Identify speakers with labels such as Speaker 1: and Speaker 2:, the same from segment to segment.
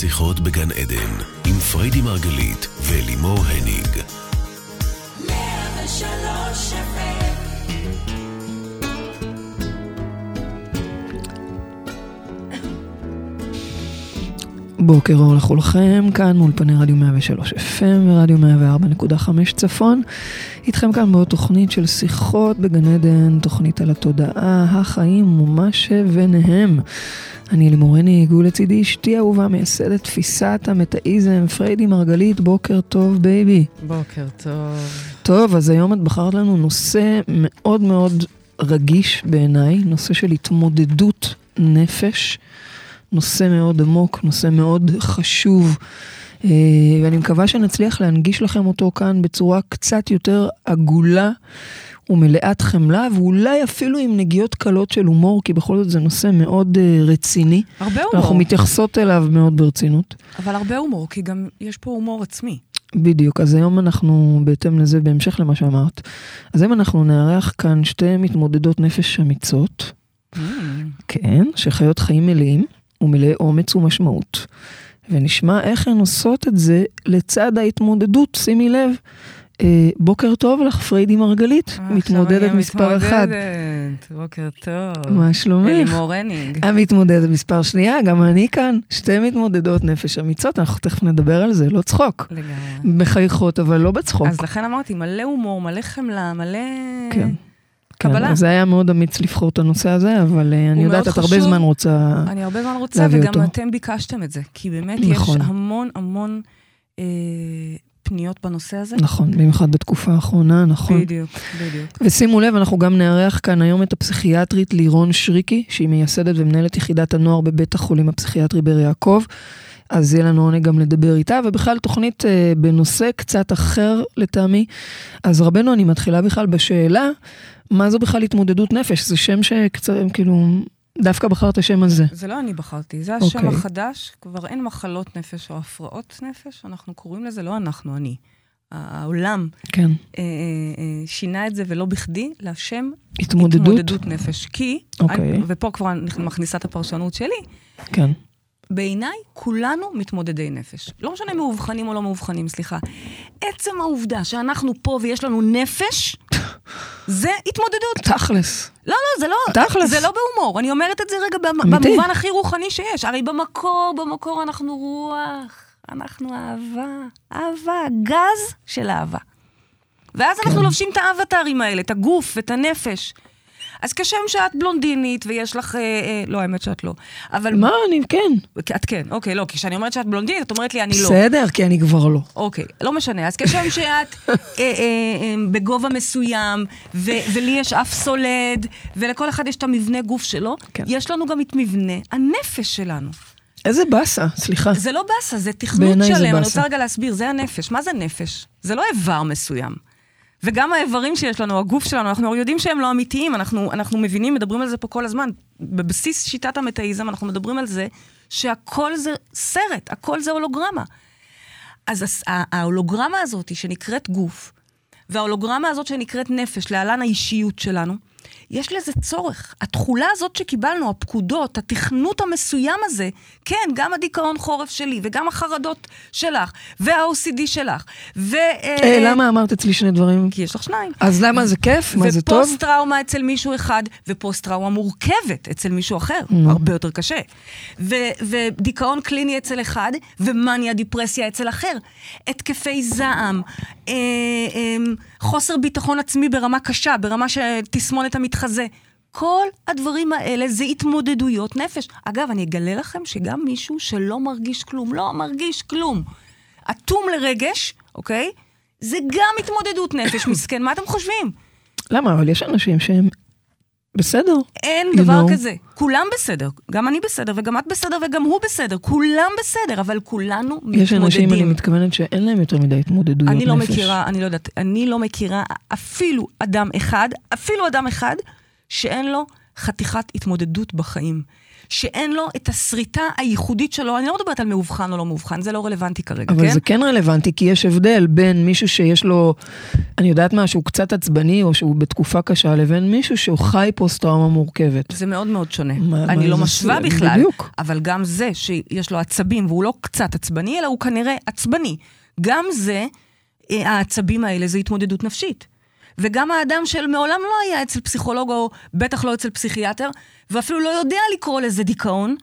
Speaker 1: שיחות בגן עדן, עם פריידי מרגלית ולימור הניג.
Speaker 2: בוקר אור לכולכם, כאן מאולפני רדיו 103 FM ורדיו 104.5 צפון. איתכם כאן בעוד תוכנית של שיחות בגן עדן, תוכנית על התודעה, החיים ומה שביניהם. אני לימור, ני עיגול לצידי, אשתי אהובה, מייסדת תפיסת המטאיזם, פריידי מרגלית, בוקר טוב בייבי.
Speaker 3: בוקר טוב.
Speaker 2: טוב, אז היום את בחרת לנו נושא מאוד מאוד רגיש בעיניי, נושא של התמודדות נפש. נושא מאוד עמוק, נושא מאוד חשוב, אה, ואני מקווה שנצליח להנגיש לכם אותו כאן בצורה קצת יותר עגולה ומלאת חמלה, ואולי אפילו עם נגיעות קלות של הומור, כי בכל זאת זה נושא מאוד אה, רציני.
Speaker 3: הרבה הומור.
Speaker 2: אנחנו מתייחסות אליו מאוד ברצינות.
Speaker 3: אבל הרבה הומור, כי גם יש פה הומור עצמי.
Speaker 2: בדיוק, אז היום אנחנו, בהתאם לזה, בהמשך למה שאמרת, אז היום אנחנו נארח כאן שתי מתמודדות נפש אמיצות,
Speaker 3: Mm.
Speaker 2: כן, שחיות חיים מלאים. ומלאי אומץ ומשמעות. ונשמע איך הן עושות את זה לצד ההתמודדות, שימי לב. אה, בוקר טוב לך, פריידי מרגלית,
Speaker 3: אה,
Speaker 2: מתמודדת מספר אחד.
Speaker 3: בוקר טוב.
Speaker 2: מה שלומך?
Speaker 3: אלימור הניג.
Speaker 2: המתמודדת מספר שנייה, גם אני כאן. שתי מתמודדות נפש אמיצות, אנחנו תכף נדבר על זה, לא צחוק.
Speaker 3: לגמרי.
Speaker 2: מחייכות, אבל לא בצחוק.
Speaker 3: אז לכן אמרתי, מלא הומור, מלא חמלה, מלא...
Speaker 2: כן. כן,
Speaker 3: קבלה.
Speaker 2: אז זה היה מאוד אמיץ לבחור את הנושא הזה, אבל אה, אני יודעת, את הרבה. זמן רוצה...
Speaker 3: אני הרבה זמן רוצה,
Speaker 2: להביא
Speaker 3: וגם
Speaker 2: אותו.
Speaker 3: אתם ביקשתם את זה. כי באמת
Speaker 2: נכון.
Speaker 3: יש המון המון אה, פניות בנושא הזה.
Speaker 2: נכון, במיוחד בתקופה האחרונה, נכון.
Speaker 3: בדיוק, בדיוק.
Speaker 2: ושימו לב, אנחנו גם נארח כאן היום את הפסיכיאטרית לירון שריקי, שהיא מייסדת ומנהלת יחידת הנוער בבית החולים הפסיכיאטרי באר יעקב. אז יהיה לנו עונג גם לדבר איתה, ובכלל תוכנית אה, בנושא קצת אחר לטעמי. אז רבנו, אני מתחילה בכלל בשאלה, מה זו בכלל התמודדות נפש? זה שם שקצת, כאילו, דווקא בחרת השם הזה.
Speaker 3: זה לא אני בחרתי, זה השם
Speaker 2: אוקיי.
Speaker 3: החדש, כבר אין מחלות נפש או הפרעות נפש, אנחנו קוראים לזה, לא אנחנו, אני. העולם
Speaker 2: כן.
Speaker 3: אה, אה, אה, שינה את זה, ולא בכדי, לשם
Speaker 2: התמודדות?
Speaker 3: התמודדות נפש. כי,
Speaker 2: אוקיי.
Speaker 3: אני, ופה כבר אני מכניסה את הפרשנות שלי,
Speaker 2: כן.
Speaker 3: בעיניי כולנו מתמודדי נפש. לא משנה מאובחנים או לא מאובחנים, סליחה. עצם העובדה שאנחנו פה ויש לנו נפש, זה התמודדות.
Speaker 2: תכלס.
Speaker 3: לא, לא, זה לא,
Speaker 2: תכלס.
Speaker 3: זה לא בהומור. אני אומרת את זה רגע. במובן הכי רוחני שיש. הרי במקור, במקור אנחנו רוח, אנחנו אהבה. אהבה, גז של אהבה. ואז אנחנו
Speaker 2: כן.
Speaker 3: לובשים את האבטרים האלה, את הגוף, את הנפש. אז כשם שאת בלונדינית ויש לך... אה, אה, לא, האמת שאת לא. אבל...
Speaker 2: מה, אני כן.
Speaker 3: את כן, אוקיי, לא, כשאני אומרת שאת בלונדינית, את אומרת לי, אני לא.
Speaker 2: בסדר, כי אני כבר לא.
Speaker 3: אוקיי, לא משנה. אז כשם שאת אה, אה, אה, בגובה מסוים, ו- ולי יש אף סולד, ולכל אחד יש את המבנה גוף שלו,
Speaker 2: כן.
Speaker 3: יש לנו גם את מבנה הנפש שלנו.
Speaker 2: איזה באסה, סליחה.
Speaker 3: זה לא באסה, זה תכנות שלם. אני. רוצה רגע להסביר, זה הנפש. מה זה נפש? זה לא איבר מסוים. וגם האיברים שיש לנו, הגוף שלנו, אנחנו יודעים שהם לא אמיתיים, אנחנו, אנחנו מבינים, מדברים על זה פה כל הזמן. בבסיס שיטת המטאיזם אנחנו מדברים על זה שהכל זה סרט, הכל זה הולוגרמה. אז ההולוגרמה הזאת שנקראת גוף, וההולוגרמה הזאת שנקראת נפש, להלן האישיות שלנו, יש לזה צורך. התכולה הזאת שקיבלנו, הפקודות, התכנות המסוים הזה, כן, גם הדיכאון חורף שלי, וגם החרדות שלך, וה-OCD שלך, ו...
Speaker 2: אה, למה אמרת אצלי שני דברים?
Speaker 3: כי יש לך שניים.
Speaker 2: אז למה זה כיף? מה זה טוב?
Speaker 3: ופוסט טראומה אצל מישהו אחד, ופוסט טראומה מורכבת אצל מישהו אחר. הרבה יותר קשה. ודיכאון קליני אצל אחד, ומאניה דיפרסיה אצל אחר. התקפי זעם, אה, אה, חוסר ביטחון עצמי ברמה קשה, ברמה של תסמונת המתחזה. כל הדברים האלה זה התמודדויות נפש. אגב, אני אגלה לכם שגם מישהו שלא מרגיש כלום, לא מרגיש כלום, אטום לרגש, אוקיי? זה גם התמודדות נפש, מסכן, מה אתם חושבים?
Speaker 2: למה? אבל יש אנשים שהם בסדר.
Speaker 3: אין
Speaker 2: You
Speaker 3: דבר
Speaker 2: know.
Speaker 3: כזה. כולם בסדר. גם אני בסדר, וגם את בסדר, וגם הוא בסדר. כולם בסדר, אבל כולנו מתמודדים.
Speaker 2: יש אנשים, אני מתכוונת, שאין להם יותר מדי התמודדויות נפש.
Speaker 3: אני לא מכירה, אני לא יודעת, אני לא מכירה אפילו אדם אחד, אפילו אדם אחד, שאין לו חתיכת התמודדות בחיים. שאין לו את הסריטה הייחודית שלו, אני לא מדברת על מאובחן או לא מאובחן, זה לא רלוונטי כרגע,
Speaker 2: אבל
Speaker 3: כן?
Speaker 2: זה כן רלוונטי, כי יש הבדל בין מישהו שיש לו, אני יודעת מה, שהוא קצת עצבני או שהוא בתקופה קשה, לבין מישהו שהוא חי פוסט-טראומה מורכבת.
Speaker 3: זה מאוד מאוד שונה.
Speaker 2: מה-
Speaker 3: אני
Speaker 2: מה
Speaker 3: לא משווה
Speaker 2: זה-
Speaker 3: בכלל,
Speaker 2: בדיוק.
Speaker 3: אבל גם זה שיש לו עצבים והוא לא קצת עצבני, אלא הוא כנראה עצבני. גם זה, אה, העצבים האלה זה התמודדות נפשית. וגם האדם של מעולם לא היה אצל פסיכולוג או בטח לא אצל פסיכיאטר, ואפילו לא יודע לקרוא לזה דיכאון,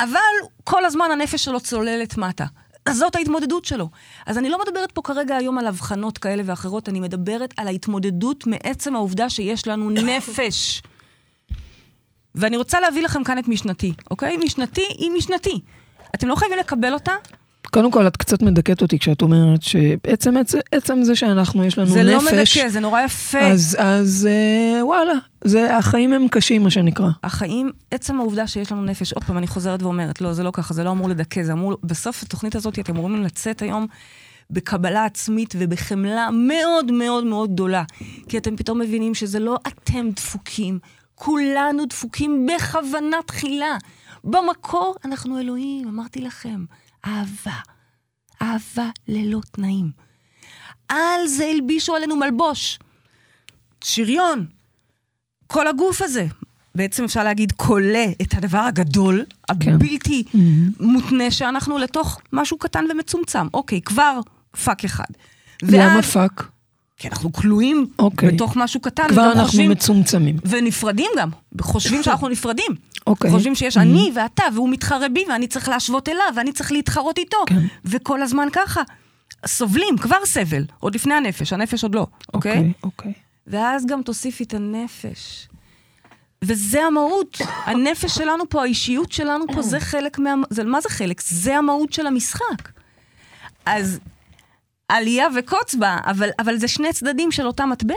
Speaker 3: אבל כל הזמן הנפש שלו צוללת מטה. אז זאת ההתמודדות שלו. אז אני לא מדברת פה כרגע היום על הבחנות כאלה ואחרות, אני מדברת על ההתמודדות מעצם העובדה שיש לנו נפש. ואני רוצה להביא לכם כאן את משנתי, אוקיי? משנתי היא משנתי. אתם לא חייבים לקבל אותה,
Speaker 2: קודם כל, את קצת מדכאת אותי כשאת אומרת שעצם עצם, עצם זה שאנחנו, יש לנו
Speaker 3: זה לא
Speaker 2: נפש,
Speaker 3: מדכא, זה נורא יפה.
Speaker 2: אז, אז אה, וואלה, זה, החיים הם קשים, מה שנקרא.
Speaker 3: החיים, עצם העובדה שיש לנו נפש, עוד פעם, אני חוזרת ואומרת, לא, זה לא ככה, זה לא אמור לדכא, זה אמור, בסוף התוכנית הזאת אתם אמורים לצאת היום בקבלה עצמית ובחמלה מאוד מאוד מאוד גדולה. כי אתם פתאום מבינים שזה לא אתם דפוקים, כולנו דפוקים בכוונה תחילה. במקור אנחנו אלוהים, אמרתי לכם, אהבה. אהבה ללא תנאים. על זה הלבישו עלינו מלבוש. שריון, כל הגוף הזה, בעצם אפשר להגיד, כולא את הדבר הגדול,
Speaker 2: כן.
Speaker 3: הבלתי מותנה שאנחנו לתוך משהו קטן ומצומצם. אוקיי, כבר fuck אחד.
Speaker 2: למה
Speaker 3: ואז-
Speaker 2: fuck?
Speaker 3: כי אנחנו כלואים
Speaker 2: אוקיי.
Speaker 3: בתוך משהו קטן.
Speaker 2: כבר אנחנו
Speaker 3: חושבים-
Speaker 2: מצומצמים.
Speaker 3: ונפרדים גם, חושבים שאנחנו נפרדים.
Speaker 2: אוקיי.
Speaker 3: חושבים שיש אני ואתה, והוא מתחרה בי, ואני צריך להשוות אליו, ואני צריך להתחרות איתו.
Speaker 2: כן.
Speaker 3: וכל הזמן ככה. סובלים, כבר סבל, עוד לפני הנפש, הנפש עוד לא, אוקיי?
Speaker 2: אוקיי, אוקיי.
Speaker 3: ואז גם תוסיפי את הנפש. וזה המהות. הנפש שלנו פה, האישיות שלנו פה, זה חלק מה... זה, מה זה חלק? זה המהות של המשחק. אז עלייה וקוץ בה, אבל, אבל זה שני צדדים של אותה מטבע.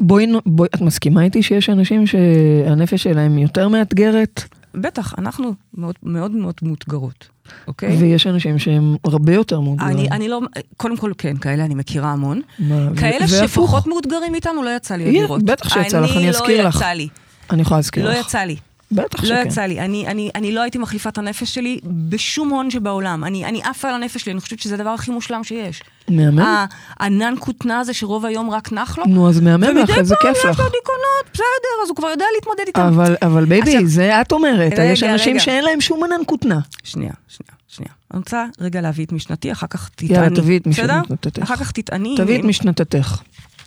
Speaker 2: בואי, בואי, את מסכימה איתי שיש אנשים שהנפש שלהם יותר מאתגרת,
Speaker 3: בטח, אנחנו מאוד מאוד מאוד מאותגרות, אוקיי?
Speaker 2: ויש אנשים שהם הרבה יותר מאותגרים.
Speaker 3: אני, אני לא, קודם כל כן, כאלה אני מכירה המון.
Speaker 2: מה, ו-
Speaker 3: כאלה
Speaker 2: והפוך.
Speaker 3: שפחות מאותגרים איתנו, לא יצא לי לראות.
Speaker 2: בטח שיצא לך, אני אזכיר לך.
Speaker 3: אני לא יצא לי.
Speaker 2: אני יכולה להזכיר
Speaker 3: לא
Speaker 2: לך.
Speaker 3: יצא לי.
Speaker 2: בטח
Speaker 3: לא
Speaker 2: שכן.
Speaker 3: יצא לי. אני, אני, אני לא הייתי מחליפה את הנפש שלי בשום הון שבעולם. אני, אני עפה על הנפש שלי, אני חושבת שזה הדבר הכי מושלם שיש.
Speaker 2: מהמם?
Speaker 3: הענן כותנה הזה שרוב היום רק נח לו.
Speaker 2: נו, אז מהמם לך,
Speaker 3: ומדי
Speaker 2: איזה
Speaker 3: פעם
Speaker 2: כיף
Speaker 3: יש
Speaker 2: לך.
Speaker 3: לו דיכאונות, בסדר, אז הוא כבר יודע להתמודד איתם.
Speaker 2: אבל, אבל baby,
Speaker 3: עכשיו-
Speaker 2: זה את אומרת,
Speaker 3: רגע,
Speaker 2: יש אנשים
Speaker 3: רגע.
Speaker 2: שאין להם שום ענן כותנה.
Speaker 3: שנייה, שנייה, שנייה. אני רוצה רגע להביא את משנתי, אחר כך תטעני.
Speaker 2: יאללה, תביאי את? משנתך.
Speaker 3: אחר כך תטעני.
Speaker 2: תביאי את משנתך.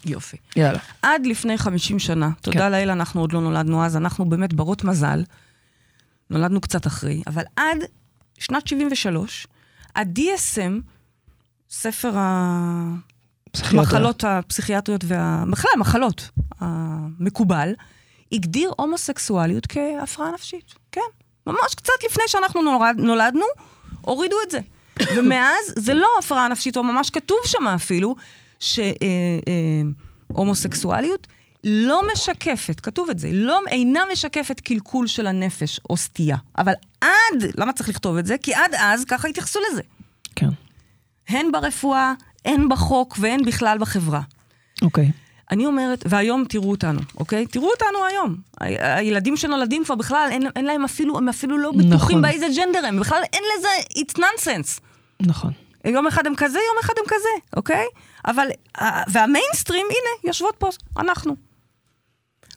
Speaker 3: יופי.
Speaker 2: יאללה.
Speaker 3: עד לפני 50 שנה, תודה
Speaker 2: כן.
Speaker 3: לאל, אנחנו עוד לא נולדנו אז, אנחנו באמת ברות מזל. נולדנו קצת אחרי, אבל עד שנת 73, ה-DSM, ספר. המחלות הפסיכיאטריות וה... בכלל, המחלות המקובל, הגדיר הומוסקסואליות כהפרעה נפשית. כן, ממש קצת לפני שאנחנו נולד, נולדנו, הורידו את זה. ומאז זה לא הפרעה נפשית, או ממש כתוב שם אפילו, שהומוסקסואליות לא משקפת, כתוב את זה, לא, אינה משקפת קלקול של הנפש או סטייה. אבל עד, למה צריך לכתוב את זה? כי עד אז ככה התייחסו לזה.
Speaker 2: כן,
Speaker 3: הן ברפואה, הן בחוק והן בכלל בחברה.
Speaker 2: אוקיי.
Speaker 3: אני אומרת, והיום תראו אותנו, אוקיי? תראו אותנו היום. ה- הילדים שנולדים כבר בכלל, אין, אין להם אפילו, הם אפילו לא בטוחים
Speaker 2: נכון.
Speaker 3: באיזה gender הם, בכלל אין לזה, it's nonsense.
Speaker 2: נכון.
Speaker 3: יום אחד הם כזה, יום אחד הם כזה, אוקיי? אבל, אה, והמיינסטרים, הנה, יושבות פה, אנחנו.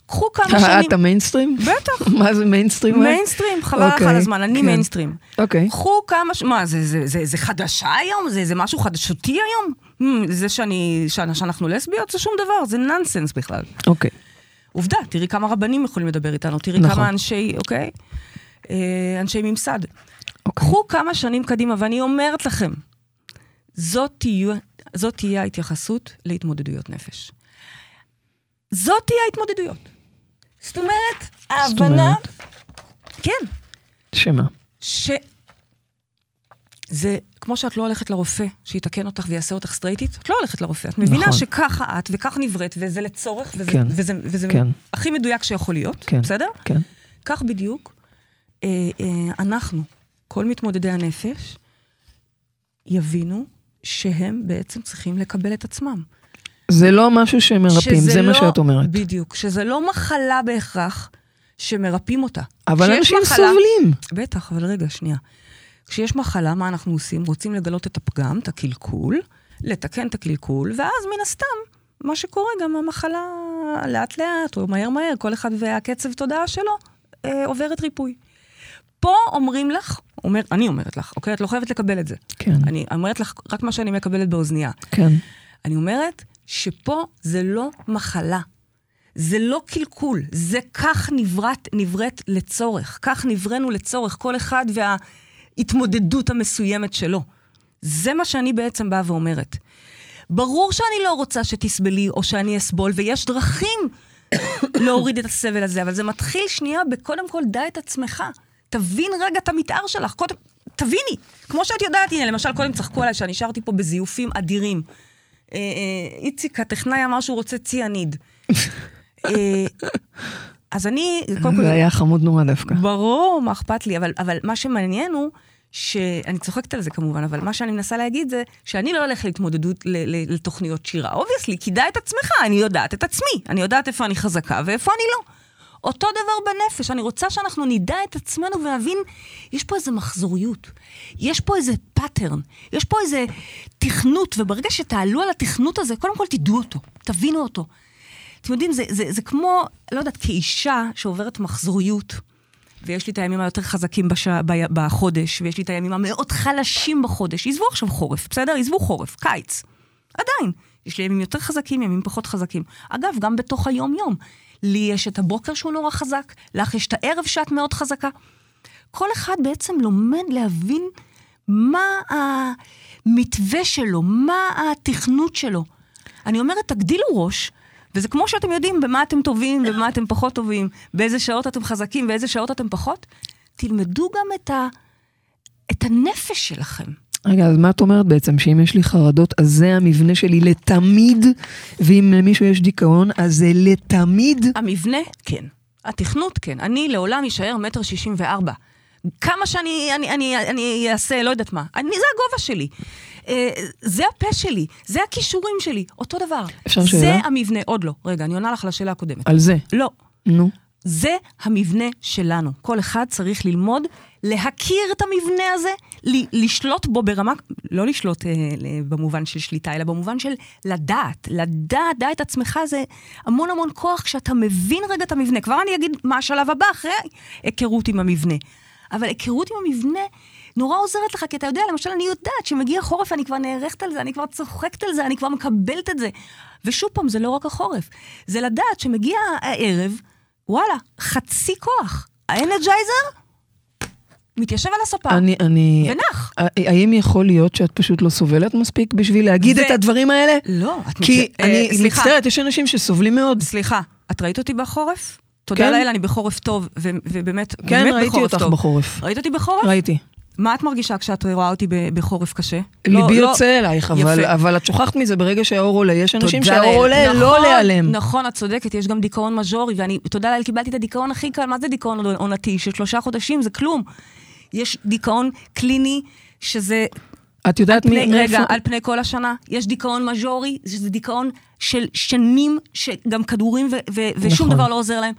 Speaker 3: קחו כמה שנים...
Speaker 2: את המיינסטרים?
Speaker 3: בטח.
Speaker 2: מה זה mainstream?
Speaker 3: mainstream, חבל לך
Speaker 2: אוקיי,
Speaker 3: על הזמן, אני
Speaker 2: כן.
Speaker 3: מיינסטרים.
Speaker 2: אוקיי.
Speaker 3: קחו כמה, ש... מה, זה, חדשה היום? זה, משהו חדשותי היום? זה שאני, שאני, שאנחנו לסביות? זה שום דבר, זה נונסנס בכלל.
Speaker 2: אוקיי.
Speaker 3: עובדה, תראי כמה רבנים יכולים לדבר איתנו, תראי
Speaker 2: נכון.
Speaker 3: כמה אנשי, אוקיי? אה, אנשי ממסד.
Speaker 2: אוקיי.
Speaker 3: קחו כמה שנים קדימה, ואני אומרת לכם, זאת תהיה, זאת תהיה ההתייחסות להתמודדויות נפש. זאת תהיה ההתמודדויות. זאת אומרת, ההבנה...
Speaker 2: אומרת?
Speaker 3: כן,
Speaker 2: שמה?
Speaker 3: ש... זה כמו שאת לא הולכת לרופא שיתקן אותך ויעשה אותך סטרייטית, את לא הולכת לרופא. את מבינה
Speaker 2: נכון.
Speaker 3: שככה את וכך נבראת, וזה לצורך, וזה,
Speaker 2: כן,
Speaker 3: וזה, וזה
Speaker 2: כן.
Speaker 3: הכי מדויק שיכול להיות,
Speaker 2: כן.
Speaker 3: בסדר?
Speaker 2: כן.
Speaker 3: כך בדיוק אה, אה, אנחנו, כל מתמודדי הנפש, יבינו שהם בעצם צריכים לקבל את עצמם.
Speaker 2: זה לא משהו שמרפאים, זה מה
Speaker 3: לא-
Speaker 2: שאת אומרת.
Speaker 3: בדיוק, שזה לא מחלה בהכרח שמרפאים אותה.
Speaker 2: אבל אנשים
Speaker 3: מחלה-
Speaker 2: סובלים.
Speaker 3: בטח, אבל רגע, שנייה. כשיש מחלה, מה אנחנו עושים? רוצים לגלות את הפגם, את הקלקול, לתקן את הקלקול, ואז מן הסתם, מה שקורה גם המחלה לאט-לאט, או מהר-מהר, כל אחד והקצב תודעה שלו, אה, עוברת ריפוי. פה אומרים לך, אומר, אני אומרת לך, אוקיי? את לא חייבת לקבל את זה.
Speaker 2: כן,
Speaker 3: אני אומרת לך רק מה שאני מקבלת באוזנייה.
Speaker 2: כן.
Speaker 3: אני אומרת שפה זה לא מחלה. זה לא קלקול, זה כך נבראת, נבראת לצורך. כך נבראנו לצורך, כל אחד וההתמודדות המסוימת שלו. זה מה שאני בעצם באה ואומרת. ברור שאני לא רוצה שתסבלי או שאני אסבול, ויש דרכים להוריד את הסבל הזה, אבל זה מתחיל שנייה בקודם כל דע את עצמך. תבין רגע את המתאר שלך, קודם, תביני. כמו שאת יודעת, הנה, למשל, קודם צחקו עליי שאני נשארתי פה בזיופים אדירים. אה, אה, איציק, הטכנאי אמר שהוא רוצה ציאניד. אה, אז אני, קודם כל...
Speaker 2: זה היה חמוד נורא דווקא.
Speaker 3: ברור, מה אכפת לי, אבל, אבל מה שמעניין הוא, שאני צוחקת על זה כמובן, אבל מה שאני מנסה להגיד זה שאני לא הולכת להתמודדות לתוכניות שירה. obviously, דע את עצמך, אני יודעת את עצמי, אני יודעת איפה אני חזקה ואיפה אני לא. אותו דבר בנפש, אני רוצה שאנחנו נדע את עצמנו ונבין, יש פה איזה מחזוריות, יש פה איזה pattern, יש פה איזה תכנות, וברגע שתעלו על התכנות הזה, קודם כל תדעו אותו, תבינו אותו. אתם יודעים, זה, זה, זה כמו, לא יודעת, כאישה שעוברת מחזוריות, ויש לי את הימים היותר חזקים בש... ב... בחודש, ויש לי את הימים המאוד חלשים בחודש. עזבו עכשיו חורף, בסדר? עזבו חורף, קיץ. עדיין, יש לי ימים יותר חזקים, ימים פחות חזקים. אגב, גם בתוך היום-יום. לי יש את הבוקר שהוא נורא חזק, לך יש את הערב שאת מאוד חזקה. כל אחד בעצם לומד להבין מה המתווה שלו, מה התכנות שלו. אני אומרת, תגדילו ראש, וזה כמו שאתם יודעים במה אתם טובים ובמה אתם פחות טובים, באיזה שעות אתם חזקים ואיזה שעות אתם פחות, תלמדו גם את, ה, את הנפש שלכם.
Speaker 2: רגע, אז מה את אומרת בעצם? שאם יש לי חרדות, אז זה המבנה שלי לתמיד, ואם למישהו יש דיכאון, אז זה לתמיד?
Speaker 3: המבנה, כן. התכנות, כן. אני לעולם אשאר מטר שישים וארבע. כמה שאני אני, אני, אני אעשה, לא יודעת מה. אני, זה הגובה שלי. אה, זה הפה שלי, זה הכישורים שלי, אותו דבר.
Speaker 2: אפשר
Speaker 3: זה
Speaker 2: שאלה?
Speaker 3: המבנה, עוד לא. רגע, אני עונה לך על השאלה הקודמת.
Speaker 2: על זה.
Speaker 3: לא.
Speaker 2: נו.
Speaker 3: זה המבנה שלנו. כל אחד צריך ללמוד להכיר את המבנה הזה, לשלוט בו ברמה, לא לשלוט אה, במובן של שליטה, אלא במובן של לדעת. לדעת, דע את עצמך זה המון המון כוח כשאתה מבין רגע את המבנה. כבר אני אגיד מה השלב הבא אחרי היכרות עם המבנה. אבל היכרות עם המבנה נורא עוזרת לך, כי אתה יודע, למשל, אני יודעת שמגיע חורף, אני כבר נערכת על זה, אני כבר צוחקת על זה, אני כבר מקבלת את זה. ושוב פעם, זה לא רק החורף, זה לדעת שמגיע הערב, וואלה, חצי כוח. האנרג'ייזר מתיישב על הספה,
Speaker 2: אני, אני...
Speaker 3: ונח.
Speaker 2: האם יכול להיות שאת פשוט לא סובלת מספיק בשביל להגיד
Speaker 3: זה-
Speaker 2: את הדברים האלה?
Speaker 3: לא, את
Speaker 2: כי
Speaker 3: מצ- אה,
Speaker 2: אני
Speaker 3: סליחה.
Speaker 2: מצטערת, יש אנשים שסובלים מאוד.
Speaker 3: סליחה, את ראית אותי בחורף? תודה
Speaker 2: כן.
Speaker 3: לאל, אני בחורף טוב, ו- ובאמת,
Speaker 2: כן,
Speaker 3: באמת
Speaker 2: ראיתי
Speaker 3: בחורף
Speaker 2: אותך
Speaker 3: טוב.
Speaker 2: בחורף.
Speaker 3: ראית אותי בחורף?
Speaker 2: ראיתי.
Speaker 3: מה את מרגישה כשאת רואה אותי בחורף קשה? לא-
Speaker 2: ליבי
Speaker 3: לא-
Speaker 2: יוצא אלייך, אבל. אבל את שוכחת מזה ברגע שהאור עולה. יש אנשים שהאור. עולה, לא
Speaker 3: נכון,
Speaker 2: להיעלם.
Speaker 3: נכון, את צודקת, יש גם דיכאון מז'ורי, ואני, תודה לאל, קיבלתי את הדיכאון הכי קל, מה זה דיכאון עונתי? של שלושה חודשים, זה כלום. יש דיכאון קליני, שזה
Speaker 2: את יודעת
Speaker 3: פני,
Speaker 2: מי-
Speaker 3: רגע,
Speaker 2: מאיפה...
Speaker 3: על פני כל השנה. יש דיכאון מז'ורי, שזה דיכאון של שנים, שגם כדורים ו- ו- ושום
Speaker 2: נכון.
Speaker 3: דבר לא עוזר להם.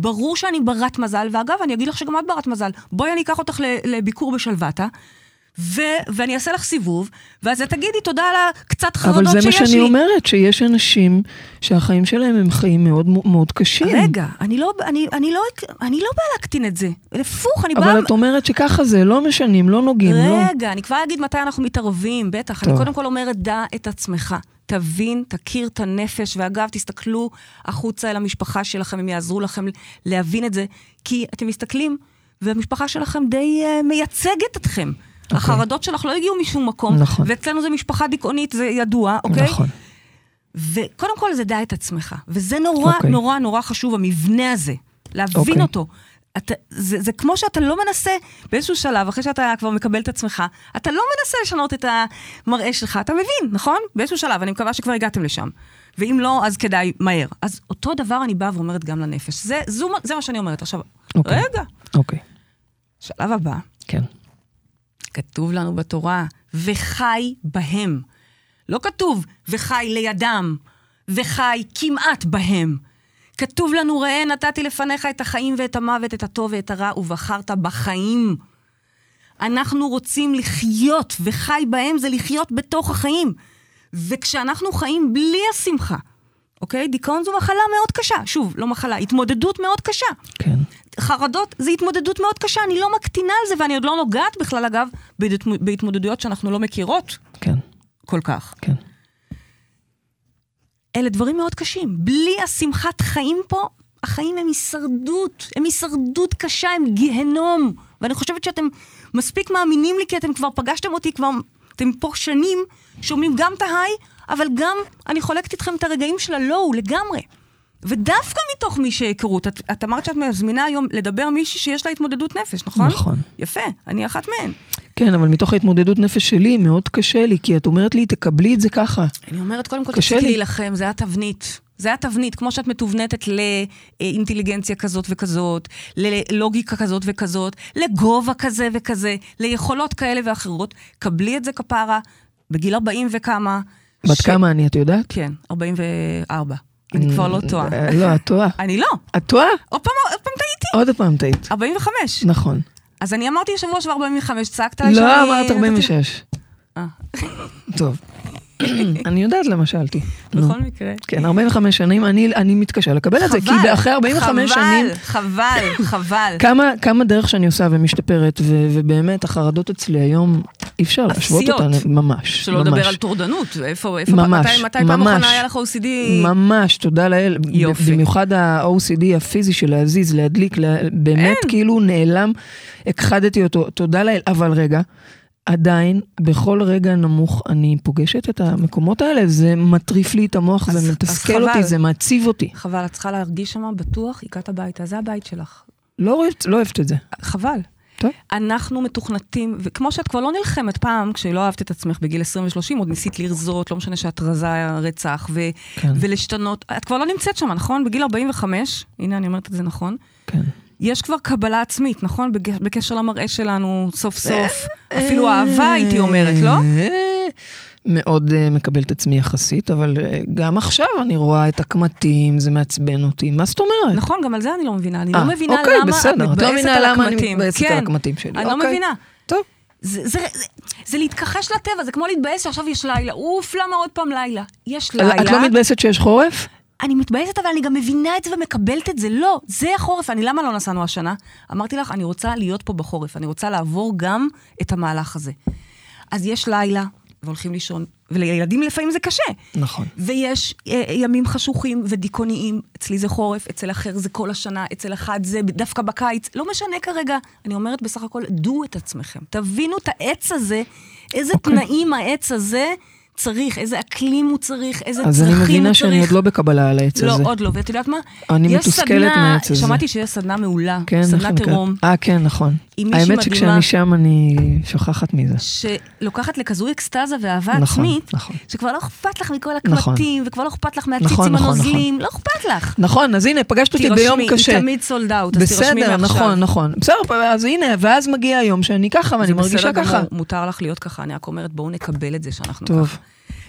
Speaker 3: ברור שאני ברת מזל, ואגב, אני אגיד לך שגם את ברת מזל. בואי אני אקח אותך לביקור בשלוותה, ו- ואני אעשה לך סיבוב, ואז תגידי תודה על הקצת
Speaker 2: אבל
Speaker 3: חרדות
Speaker 2: זה
Speaker 3: שיש
Speaker 2: מה
Speaker 3: לי.
Speaker 2: שאני אומרת, שיש אנשים שהחיים שלהם הם חיים מאוד מאוד קשים.
Speaker 3: רגע, אני לא, אני, אני, לא, אני לא באה להקטין את זה. הפוך, אני באה...
Speaker 2: אבל את אומרת שככה זה, לא משנים, לא נוגעים, לא.
Speaker 3: רגע, אני כבר אגיד מתי אנחנו מתערבים, בטח.
Speaker 2: טוב.
Speaker 3: אני קודם כל אומרת, דע את עצמך. תבין, תכיר את הנפש, ואגב, תסתכלו החוצה אל המשפחה שלכם, הם יעזרו לכם להבין את זה, כי אתם מסתכלים, והמשפחה שלכם די uh, מייצגת אתכם. Okay. החרדות שלך לא הגיעו משום מקום,
Speaker 2: אוקיי. נכון.
Speaker 3: ואצלנו זה משפחה דיכאונית, זה ידוע, אוקיי?
Speaker 2: נכון.
Speaker 3: וקודם כל זה דע את עצמך, וזה נורא
Speaker 2: אוקיי.
Speaker 3: נורא נורא חשוב, המבנה הזה, להבין
Speaker 2: אוקיי.
Speaker 3: אותו. אתה, זה, זה כמו שאתה לא מנסה באיזשהו שלב, אחרי שאתה כבר מקבל את עצמך, אתה לא מנסה לשנות את המראה שלך, אתה מבין, נכון? באיזשהו שלב, אני מקווה שכבר הגעתם לשם. ואם לא, אז כדאי מהר. אז אותו דבר אני באה ואומרת גם לנפש. זה, זו, זה מה שאני אומרת. עכשיו,
Speaker 2: אוקיי.
Speaker 3: רגע,
Speaker 2: אוקיי,
Speaker 3: שלב הבא,
Speaker 2: כן.
Speaker 3: כתוב לנו בתורה, וחי בהם. לא כתוב, וחי לידם, וחי כמעט בהם. כתוב לנו, ראה, נתתי לפניך את החיים ואת המוות, את הטוב ואת הרע, ובחרת בחיים. אנחנו רוצים לחיות, וחי בהם זה לחיות בתוך החיים. וכשאנחנו חיים בלי השמחה, אוקיי? דיכאון זו מחלה מאוד קשה. שוב, לא מחלה, התמודדות מאוד קשה.
Speaker 2: כן.
Speaker 3: חרדות זה התמודדות מאוד קשה, אני לא מקטינה על זה, ואני עוד לא נוגעת בכלל, אגב, בהתמ- בהתמודדויות שאנחנו לא מכירות
Speaker 2: כן,
Speaker 3: כל כך.
Speaker 2: כן.
Speaker 3: אלה דברים מאוד קשים. בלי השמחת חיים פה, החיים הם הישרדות. הם הישרדות קשה, הם גיהנום. ואני חושבת שאתם מספיק מאמינים לי, כי אתם כבר פגשתם אותי, כבר, אתם פה שנים, שומעים גם את ההיי, אבל גם אני חולקת איתכם את הרגעים של הלואו לגמרי. ודווקא מתוך מי שהיכרות, את, את אמרת שאת מזמינה היום לדבר מישהי שיש לה התמודדות נפש, נכון?
Speaker 2: נכון.
Speaker 3: יפה, אני אחת מהן.
Speaker 2: כן, אבל מתוך ההתמודדות נפש שלי, מאוד קשה לי, כי את אומרת לי, תקבלי את זה ככה.
Speaker 3: אני אומרת, קודם כל, תפסיקי. להילחם, זה התבנית. זה התבנית, כמו שאת מתובנתת לאינטליגנציה כזאת וכזאת, ללוגיקה כזאת וכזאת, לגובה כזה וכזה, ליכולות כאלה ואחרות. קבלי את זה כפרה, בגיל 40 וכמה.
Speaker 2: בת
Speaker 3: ש-
Speaker 2: כמה אני, את יודעת?
Speaker 3: כן, 44. אני כבר לא טועה.
Speaker 2: אה, לא, את טועה.
Speaker 3: אני לא,
Speaker 2: את טועה?
Speaker 3: עוד פעם, עוד פעם טעיתי.
Speaker 2: עוד פעם טעית.
Speaker 3: 45.
Speaker 2: נכון.
Speaker 3: אז אני אמרתי יושב ראש ו-45, צעקת עליי
Speaker 2: לא,
Speaker 3: שאני-
Speaker 2: אמרת 46.
Speaker 3: אה,
Speaker 2: טוב. אני יודעת למה שאלתי.
Speaker 3: בכל מקרה.
Speaker 2: כן, 45 שנים, אני אני מתקשה לקבל את זה, כי אחרי 45 שנים...
Speaker 3: חבל, חבל, חבל.
Speaker 2: כמה, כמה דרך שאני עושה ומשתפרת, ו, ובאמת החרדות אצלי היום, אי אפשר להשוות. אותן, ממש,
Speaker 3: שלא. לדבר על טורדנות, איפה, איפה,
Speaker 2: ממש,
Speaker 3: מתי, מתי פעם. אחרונה היה לך OCD?
Speaker 2: ממש, תודה לאל.
Speaker 3: יופי.
Speaker 2: במיוחד ה-OCD הפיזי של להזיז, להדליק, לה- באמת
Speaker 3: אין.
Speaker 2: כאילו נעלם, הכחדתי אותו, תודה לאל. אבל רגע, עדיין, בכל רגע נמוך אני פוגשת את המקומות האלה, זה מטריף לי את המוח,
Speaker 3: אז-
Speaker 2: זה מתסכל. אותי, זה מעציב אותי.
Speaker 3: חבל, את צריכה להרגיש שם בטוח, הגעת הביתה, זה הבית שלך.
Speaker 2: לא אוהבת, לא אוהבת את זה.
Speaker 3: חבל.
Speaker 2: טוב.
Speaker 3: אנחנו מתוכנתים, וכמו שאת כבר לא נלחמת פעם, כשלא אהבת את עצמך בגיל 20 ו-30, עוד ניסית לרזות, לא משנה שאת רזה רצח, ו-
Speaker 2: כן.
Speaker 3: ולהשתנות. את כבר לא נמצאת שם, נכון? בגיל 45, הנה אני אומרת את זה נכון,
Speaker 2: כן.
Speaker 3: יש כבר קבלה עצמית, נכון? בקשר למראה שלנו, סוף סוף. אפילו אהבה, הייתי אומרת, לא?
Speaker 2: אה, מאוד אה, מקבל את עצמי יחסית, אבל אה, גם עכשיו אני רואה את הקמטים, זה מעצבן אותי. מה זאת אומרת?
Speaker 3: נכון, גם על זה אני לא מבינה. אני
Speaker 2: אה,
Speaker 3: לא מבינה
Speaker 2: אוקיי,
Speaker 3: למה
Speaker 2: בסדר.
Speaker 3: את
Speaker 2: את לא
Speaker 3: מתבאסת
Speaker 2: מבינה למה אני
Speaker 3: הקמטים.
Speaker 2: מתבאסת על
Speaker 3: כן,
Speaker 2: הקמטים שלי.
Speaker 3: אני לא
Speaker 2: אוקיי.
Speaker 3: מבינה.
Speaker 2: טוב.
Speaker 3: זה, זה, זה, זה להתכחש לטבע, זה כמו להתבאס שעכשיו יש לילה. אוף, למה עוד פעם לילה? יש לילה.
Speaker 2: את לא מתבאסת שיש חורף?
Speaker 3: אני מתבאסת, אבל אני גם מבינה את זה ומקבלת את זה. לא, זה החורף. אני, למה לא נסענו השנה? אמרתי לך, אני רוצה להיות פה בחורף. אני רוצה לעבור גם את המהלך הזה. אז יש לילה, והולכים לישון, ולילדים לפעמים זה קשה.
Speaker 2: נכון.
Speaker 3: ויש אה, ימים חשוכים ודיכאוניים, אצלי זה חורף, אצל אחר זה כל השנה, אצל אחד זה דווקא בקיץ, לא משנה כרגע, אני אומרת בסך הכל, דעו את עצמכם, תבינו את העץ הזה, איזה
Speaker 2: אוקיי.
Speaker 3: תנאים העץ הזה צריך, איזה אקלים הוא צריך, איזה
Speaker 2: אז
Speaker 3: צרכים
Speaker 2: אני
Speaker 3: הוא צריך.
Speaker 2: מבינה שאני עוד לא בקבלה על העץ
Speaker 3: לא,
Speaker 2: הזה.
Speaker 3: עוד לא, ואת יודעת מה?
Speaker 2: אני מתוסכלת
Speaker 3: סדנה-
Speaker 2: מהעץ הזה.
Speaker 3: שמעתי שיש סדנה מעולה,
Speaker 2: כן,
Speaker 3: סדנת? עירום,
Speaker 2: אה, כן, נכון. האמת. שכשאני שם אני שוכחת מזה.
Speaker 3: שלוקחת לכזו אקסטזה ואהבה
Speaker 2: נכון,
Speaker 3: עצמית,
Speaker 2: נכון.
Speaker 3: שכבר לא אכפת לך מכל
Speaker 2: נכון.
Speaker 3: הקמטים, וכבר לא אכפת לך
Speaker 2: נכון,
Speaker 3: מהציצים
Speaker 2: נכון,
Speaker 3: הנוזלים, לא אכפת לך.
Speaker 2: נכון, אז הנה, פגשת אותי ביום
Speaker 3: תירשמי,
Speaker 2: קשה.
Speaker 3: היא תמיד סולד אאוט, אז תירשמי
Speaker 2: בסדר,
Speaker 3: מעכשיו.
Speaker 2: נכון, נכון. בסדר, אז הנה, ואז מגיע היום שאני ככה, ואני מרגישה
Speaker 3: בסדר
Speaker 2: ככה.
Speaker 3: מותר לך להיות ככה, אני רק אומרת, בואו נקבל את זה שאנחנו
Speaker 2: טוב.
Speaker 3: ככה.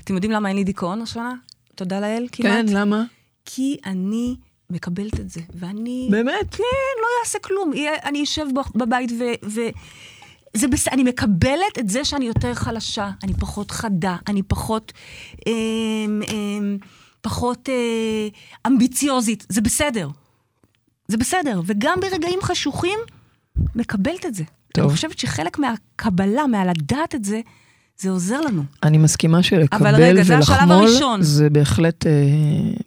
Speaker 3: אתם יודעים למה אין לי דיכאון השנה? תודה לאל, כמעט.
Speaker 2: כן, למה?
Speaker 3: כי אני מקבלת את זה, ואני...
Speaker 2: באמת?
Speaker 3: כן, לא אעשה כלום. אני אשב בבית ו... ו... זה בס... אני מקבלת את זה שאני יותר חלשה, אני פחות חדה, אני פחות... אמ, אמ, פחות אה, אמביציוזית. זה בסדר. זה בסדר. וגם ברגעים חשוכים, מקבלת את זה.
Speaker 2: טוב.
Speaker 3: אני חושבת שחלק מהקבלה, מהלדעת את זה, זה עוזר לנו.
Speaker 2: אני מסכימה שלקבל
Speaker 3: אבל רגע, זה השלב
Speaker 2: ולחמול,
Speaker 3: הראשון.
Speaker 2: זה בהחלט אה,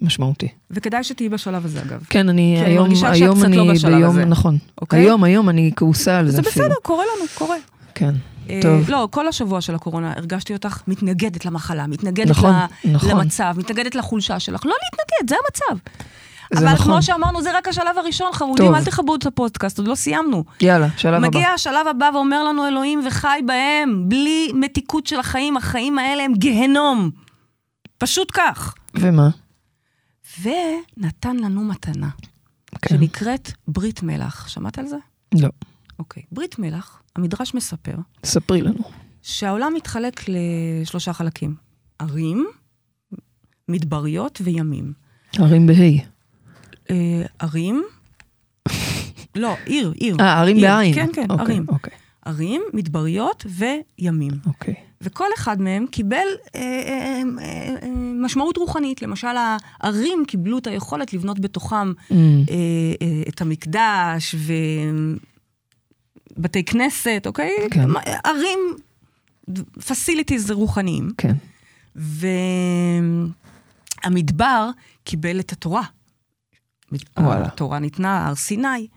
Speaker 2: משמעותי.
Speaker 3: וכדאי שתהיי בשלב הזה, אגב.
Speaker 2: כן, אני
Speaker 3: אני
Speaker 2: היום,
Speaker 3: שאת
Speaker 2: היום
Speaker 3: קצת
Speaker 2: אני
Speaker 3: לא בשלב
Speaker 2: ביום,
Speaker 3: הזה.
Speaker 2: נכון.
Speaker 3: אוקיי?
Speaker 2: היום, היום אני כעוסה על זה
Speaker 3: זה
Speaker 2: אפילו.
Speaker 3: בסדר, קורה לנו, קורה.
Speaker 2: כן,
Speaker 3: אה,
Speaker 2: טוב.
Speaker 3: לא, כל השבוע של הקורונה הרגשתי אותך מתנגדת למחלה, מתנגדת
Speaker 2: נכון,
Speaker 3: ל-
Speaker 2: נכון.
Speaker 3: למצב, מתנגדת לחולשה שלך. לא להתנגד, זה המצב.
Speaker 2: זה
Speaker 3: אבל
Speaker 2: נכון.
Speaker 3: כמו שאמרנו, זה רק השלב הראשון, חמודים,
Speaker 2: טוב.
Speaker 3: אל תכבדו את הפודקאסט, עוד לא סיימנו.
Speaker 2: יאללה, שלב הבא.
Speaker 3: מגיע השלב הבא ואומר לנו אלוהים וחי בהם, בלי מתיקות של החיים, החיים האלה הם גיהנום. פשוט כך.
Speaker 2: ומה?
Speaker 3: ונתן לנו מתנה,
Speaker 2: כן.
Speaker 3: שנקראת ברית מלח. שמעת על זה?
Speaker 2: לא,
Speaker 3: אוקיי. ברית מלח, המדרש מספר,
Speaker 2: ספרי לנו.
Speaker 3: שהעולם מתחלק לשלושה חלקים. ערים, מדבריות וימים.
Speaker 2: הרים בה'.
Speaker 3: אה, ערים. לא, עיר, עיר.
Speaker 2: אה, ערים
Speaker 3: עיר.
Speaker 2: בעין.
Speaker 3: כן, כן,
Speaker 2: אוקיי,
Speaker 3: ערים.
Speaker 2: אוקיי,
Speaker 3: ערים, מדבריות וימים.
Speaker 2: אוקיי.
Speaker 3: וכל אחד מהם קיבל אה, אה, אה, אה, משמעות רוחנית. למשל, הערים קיבלו את היכולת לבנות בתוכם
Speaker 2: Mm,
Speaker 3: אה, אה, את המקדש ובתי כנסת, אוקיי?
Speaker 2: כן.
Speaker 3: ערים, פסיליטיז רוחניים.
Speaker 2: כן.
Speaker 3: והמדבר קיבל את התורה.
Speaker 2: וואלה.
Speaker 3: התורה ניתנה, הר סיני.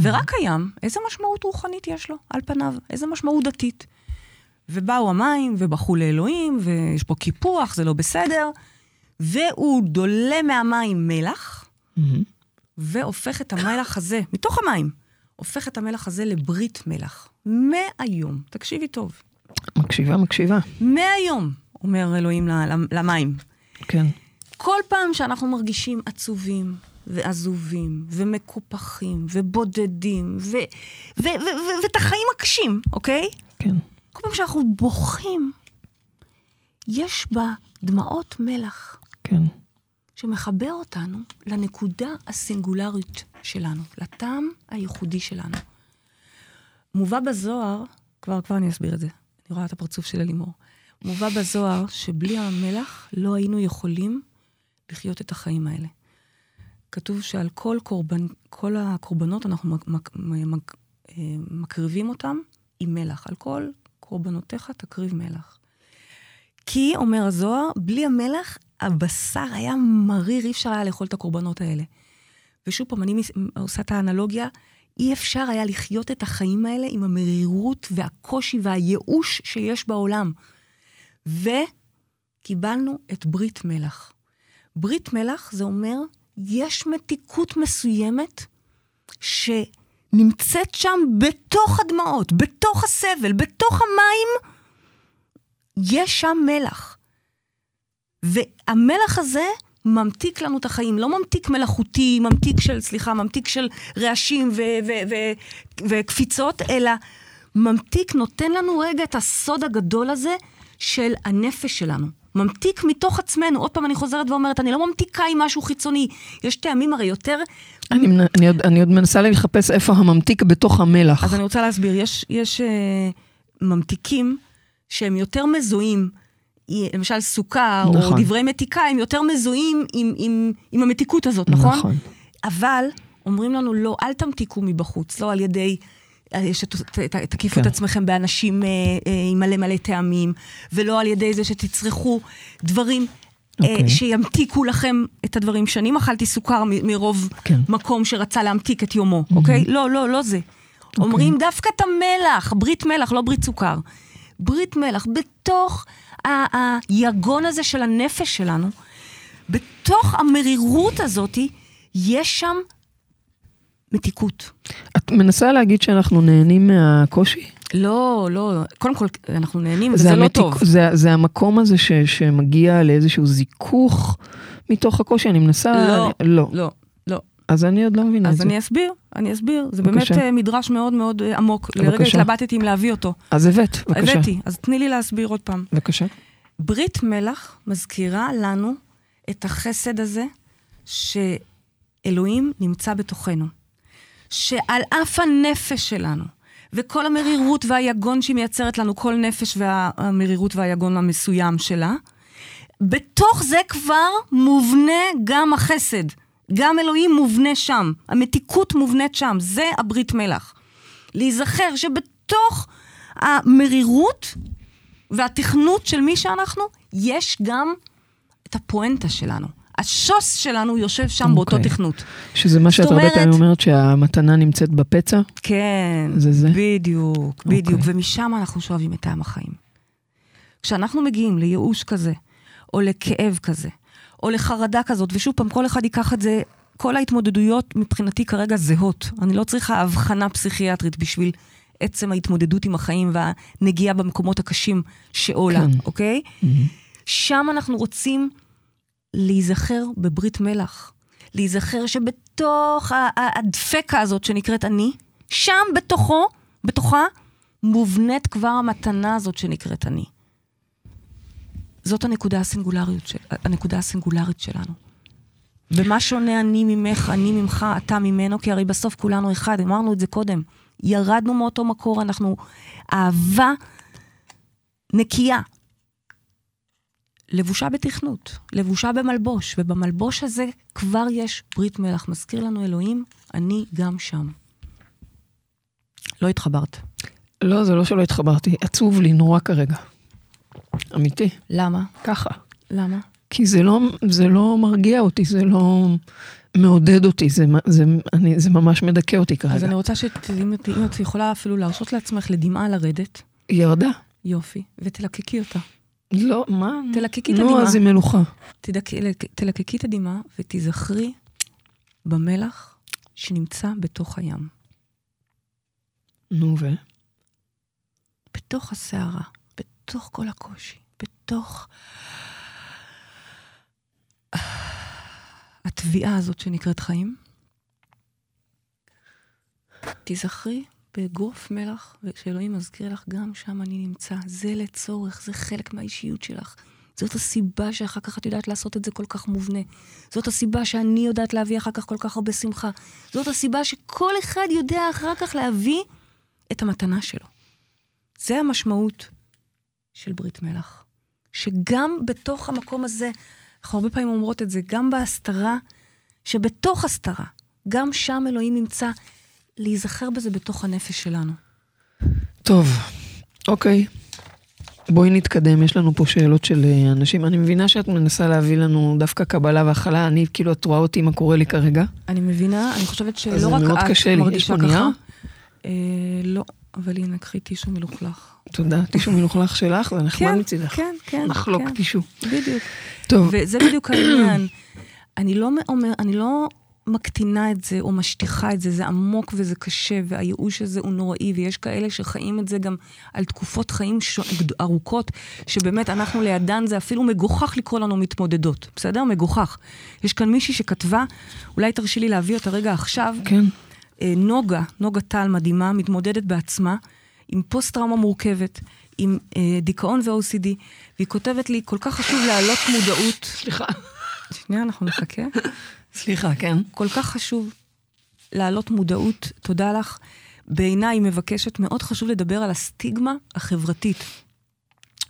Speaker 3: ורק הים, איזה משמעות רוחנית יש לו, על פניו? איזה משמעות דתית? ובאו המים, ובכו לאלוהים, ויש פה קיפוח, זה לא בסדר. והוא דולה מהמים מלח. והופך את המלח הזה, מתוך המים, הופך את המלח הזה לברית מלח. מהיום, תקשיבי טוב,
Speaker 2: מקשיבה, מקשיבה.
Speaker 3: מהיום, אומר אלוהים למים,
Speaker 2: כן.
Speaker 3: כל פעם שאנחנו מרגישים עצובים ועזובים ומקופחים ובודדים ו- ו- ו- ו- ואת החיים הקשים, אוקיי?
Speaker 2: כן.
Speaker 3: כל פעם שאנחנו בוכים, יש בה דמעות מלח
Speaker 2: כן.
Speaker 3: שמחבר אותנו לנקודה הסינגולרית שלנו, לטעם הייחודי שלנו. מובא בזוהר, כבר, כבר אני אסביר את זה, אני רואה את הפרצוף של אלימור. מובא בזוהר שבלי המלח לא היינו יכולים לחיות את החיים האלה. כתוב שעל כל קורבן, כל הקורבנות אנחנו מק, מק, אה, מקריבים אותם עם מלח. על כל קורבנותיך תקריב מלח. כי, אומר הזוהר, בלי המלח הבשר היה מריר, אי אפשר היה לאכול את הקורבנות האלה. ושוב פעם, אני עושה את האנלוגיה, אי אפשר היה לחיות את החיים האלה עם המרירות והקושי והייאוש שיש בעולם. וקיבלנו את ברית מלח. ברית מלח זה אומר, יש מתיקות מסוימת שנמצאת שם בתוך הדמעות, בתוך הסבל, בתוך המים, יש שם מלח. והמלח הזה ממתיק לנו את החיים, לא ממתיק מלאכותי, ממתיק של, סליחה, ממתיק של רעשים וקפיצות, אלא ממתיק נותן לנו רגע את הסוד הגדול הזה של הנפש שלנו. ממתיק מתוך עצמנו. עוד פעם אני חוזרת ואומרת, אני לא ממתיקה עם משהו חיצוני. יש טעמים הרי יותר...
Speaker 2: אני, מנ- אני, עוד, אני עוד מנסה לחפש איפה הממתיק בתוך המלח.
Speaker 3: אז אני רוצה להסביר, יש, יש אה, ממתיקים שהם יותר מזוהים, למשל סוכר,
Speaker 2: נכון.
Speaker 3: או דברי מתיקה, הם יותר מזוהים עם, עם, עם המתיקות הזאת, נכון?
Speaker 2: נכון.
Speaker 3: אבל אומרים לנו, לא, אל תמתיקו מבחוץ, לא על ידי... שתקיפו
Speaker 2: כן.
Speaker 3: את עצמכם באנשים אה, אה, עם מלא מלא טעמים, ולא על ידי זה שתצרכו דברים אה,
Speaker 2: אוקיי.
Speaker 3: שימתיקו לכם את הדברים. שנים אכלתי סוכר מ- מרוב
Speaker 2: כן.
Speaker 3: מקום שרצה להמתיק את יומו, אוקיי? לא, לא, לא זה.
Speaker 2: אוקיי.
Speaker 3: אומרים דווקא את המלח, ברית מלח, לא ברית סוכר. ברית מלח, בתוך ה- היגון הזה של הנפש שלנו, בתוך המרירות הזאת, יש שם מתיקות.
Speaker 2: את מנסה להגיד שאנחנו נהנים מהקושי?
Speaker 3: לא, לא, קודם כל, אנחנו נהנים,
Speaker 2: זה
Speaker 3: וזה לא
Speaker 2: המתיק-
Speaker 3: טוב.
Speaker 2: זה, זה המקום הזה ש, שמגיע לאיזשהו זיכוך מתוך הקושי, אני מנסה...
Speaker 3: לא,
Speaker 2: אני, לא.
Speaker 3: לא, לא.
Speaker 2: אז אני עוד לא מבינה את
Speaker 3: אז
Speaker 2: זה.
Speaker 3: אני אסביר, אני אסביר. זה באמת
Speaker 2: בבקשה.
Speaker 3: אה, מדרש מאוד מאוד אה, עמוק. לרגע
Speaker 2: בבקשה.
Speaker 3: התלבטתי אם להביא אותו.
Speaker 2: אז הבאת, בבקשה.
Speaker 3: הבאתי, אז תני לי להסביר עוד פעם.
Speaker 2: בבקשה.
Speaker 3: ברית מלח מזכירה לנו את החסד הזה שאלוהים נמצא בתוכנו. שעל אף הנפש שלנו, וכל המרירות והיגון שהיא מייצרת לנו, כל נפש והמרירות והיגון המסוים שלה, בתוך זה כבר מובנה גם החסד. גם אלוהים מובנה שם, המתיקות מובנית שם, זה הברית מלח. להיזכר שבתוך המרירות והתכנות של מי שאנחנו, יש גם את הפואנטה שלנו. השוס שלנו יושב שם באותו
Speaker 2: אוקיי.
Speaker 3: תכנות.
Speaker 2: שזה מה שאת
Speaker 3: זאת
Speaker 2: הרבה
Speaker 3: אומרת-
Speaker 2: פעמים אומרת שהמתנה נמצאת בפצע?
Speaker 3: כן,
Speaker 2: זה זה?
Speaker 3: בדיוק, בדיוק.
Speaker 2: אוקיי.
Speaker 3: ומשם אנחנו שואבים את טעם החיים. כשאנחנו מגיעים לייאוש כזה, או לכאב כזה, או לחרדה כזאת, ושוב פעם, כל אחד ייקח את זה, כל ההתמודדויות מבחינתי כרגע זהות. אני לא צריכה הבחנה פסיכיאטרית בשביל עצם ההתמודדות עם החיים והנגיעה במקומות הקשים שעולה,
Speaker 2: כן.
Speaker 3: אוקיי? שם אנחנו רוצים להיזכר בברית מלח. להיזכר שבתוך הדפקה הזאת שנקראת אני, שם בתוכו, בתוכה, מובנית כבר המתנה הזאת שנקראת אני. זאת הנקודה הסינגולריות, של, הנקודה הסינגולרית שלנו. במה שונה אני ממך, אני ממך, אתה ממנו, כי הרי בסוף כולנו אחד, אמרנו את זה קודם. ירדנו מאותו מקור, אנחנו אהבה נקייה. לבושה בתכנות, לבושה במלבוש, ובמלבוש הזה כבר יש ברית מלח. מזכיר לנו אלוהים, אני גם שם. לא התחברת.
Speaker 2: לא, זה לא שלא התחברתי, עצוב לי נורא כרגע. אמיתי,
Speaker 3: למה?
Speaker 2: ככה.
Speaker 3: למה?
Speaker 2: כי זה לא, זה לא מרגיע אותי, זה לא מעודד אותי, זה, זה, אני, זה ממש מדכא אותי כרגע.
Speaker 3: אז אני רוצה שאם את אם את יכולה אפילו להרשות לעצמך לדמעה לרדת,
Speaker 2: ירדה?
Speaker 3: יופי, ותלקקי אותה.
Speaker 2: לא, מה?
Speaker 3: תלקקי את
Speaker 2: נו,
Speaker 3: הדמעה.
Speaker 2: אז היא מלוכה.
Speaker 3: תלקקי את הדמעה ותיזכרי במלח שנמצא בתוך הים,
Speaker 2: נו, ו?
Speaker 3: בתוך הסערה, בתוך כל הקושי, בתוך התביעה הזאת שנקראת חיים. תיזכרי באגרוף מלח, ושאלוהים מזכיר לך, גם שם אני נמצא. זה לצורך, זה חלק מהאישיות שלך. זאת הסיבה שאחר כך את יודעת לעשות את זה כל כך מובנה. זאת הסיבה שאני יודעת להביא אחר כך כל כך הרבה שמחה. זאת הסיבה שכל אחד יודע אחר כך להביא את המתנה שלו. זה המשמעות של ברית מלח. שגם בתוך המקום הזה, אנחנו הרבה פעמים אומרות את זה, גם בהסתרה, שבתוך הסתרה, גם שם אלוהים נמצא, להיזכר בזה בתוך הנפש שלנו.
Speaker 2: טוב, אוקיי. בואי נתקדם, יש לנו פה שאלות של אה, אנשים. אני מבינה שאת מנסה להביא לנו דווקא קבלה והכלה, אני, כאילו, את רואה אותי מה קורה לי כרגע.
Speaker 3: אני מבינה, אני חושבת שלא רק את
Speaker 2: קשה
Speaker 3: מרגישה? ככה. אה, לא, אבל הנה, קחי טישו מלוכלך.
Speaker 2: תודה, טישו מלוכלך שלך, זה נחמד
Speaker 3: כן,
Speaker 2: מצידך.
Speaker 3: כן, כן.
Speaker 2: נחלוק
Speaker 3: כן.
Speaker 2: טישו.
Speaker 3: בדיוק.
Speaker 2: טוב,
Speaker 3: וזה בדיוק העניין. אני לא אומר, אני לא מקטינה את זה או משטיחה את זה, זה עמוק וזה קשה, והייאוש הזה הוא נוראי, ויש כאלה שחיים את זה גם על תקופות חיים ש... ארוכות, שבאמת אנחנו לידן, זה אפילו מגוחך לקרוא לנו מתמודדות, בסדר? מגוחך. יש כאן מישהי שכתבה, אולי תרשי לי להביא אותה רגע עכשיו,
Speaker 2: כן.
Speaker 3: אה, נוגה, נוגה טל מדהימה, מתמודדת בעצמה עם פוסט-טראומה מורכבת, עם אה, דיכאון ו-OCD, והיא כותבת לי, כל כך חשוב להעלות מודעות.
Speaker 2: סליחה.
Speaker 3: שנייה, אנחנו נחכה.
Speaker 2: סליחה, כן.
Speaker 3: כל כך חשוב להעלות מודעות, תודה לך. בעיניי היא מבקשת, מאוד חשוב לדבר על הסטיגמה החברתית.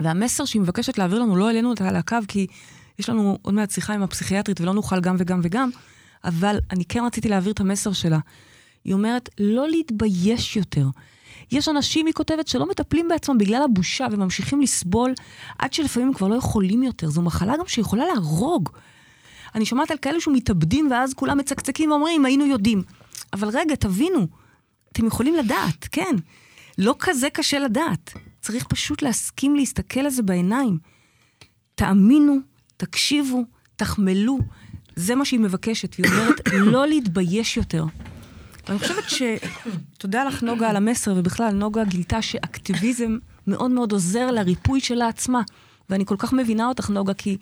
Speaker 3: והמסר שהיא מבקשת להעביר לנו, לא העלינו אותה על הקו, כי יש לנו עוד מעט שיחה עם הפסיכיאטרית ולא נוכל גם וגם וגם, אבל אני כן רציתי להעביר את המסר שלה. היא אומרת, לא להתבייש יותר. יש אנשים, היא כותבת, שלא מטפלים בעצמם בגלל הבושה וממשיכים לסבול עד שלפעמים כבר לא יכולים יותר. זו מחלה גם שיכולה להרוג. אני שומעת על כאלה שמתאבדים ואז כולם מצקצקים ואומרים, היינו יודעים. אבל רגע, תבינו, אתם יכולים לדעת, כן. לא כזה קשה לדעת. צריך פשוט להסכים להסתכל על זה בעיניים. תאמינו, תקשיבו, תחמלו. זה מה שהיא מבקשת, והיא אומרת, לא להתבייש יותר. ואני חושבת ש... תודה לך, נוגה, על המסר, ובכלל, נוגה גילתה שאקטיביזם מאוד מאוד עוזר לריפוי שלה עצמה. ואני כל כך מבינה אותך, נוגה, כי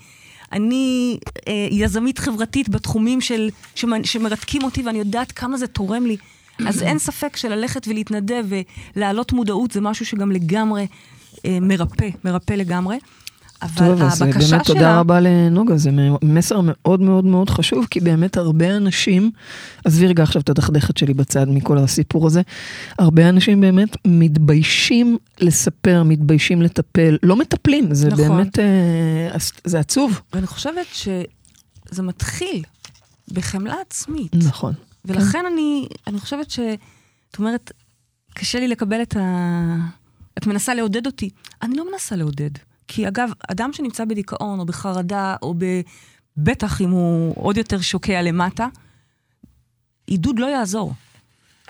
Speaker 3: אני אה, יזמית חברתית בתחומים של, שמ, שמרתקים אותי, ואני יודעת כמה זה תורם לי. אז אין ספק שללכת ולהתנדב ולהעלות מודעות זה משהו שגם לגמרי אה, מרפא, מרפא לגמרי. אבל
Speaker 2: טוב, אז
Speaker 3: הבקשה
Speaker 2: באמת
Speaker 3: שלה...
Speaker 2: תודה רבה לנוגה, זה מסר מאוד מאוד מאוד חשוב, כי באמת הרבה אנשים, עזבי רגע עכשיו את הדכדכת שלי בצד מכל הסיפור הזה, הרבה אנשים באמת מתביישים לספר, מתביישים לטפל, לא מטפלים, זה
Speaker 3: נכון.
Speaker 2: באמת, אה, זה עצוב.
Speaker 3: ואני חושבת שזה מתחיל בחמלה עצמית.
Speaker 2: נכון.
Speaker 3: ולכן אני, אני חושבת ש... את אומרת, קשה לי לקבל את ה... את מנסה לעודד אותי. אני לא מנסה לעודד. כי אגב, אדם שנמצא בדיכאון או בחרדה, או ב... בטח אם הוא עוד יותר שוקע למטה, עידוד לא יעזור.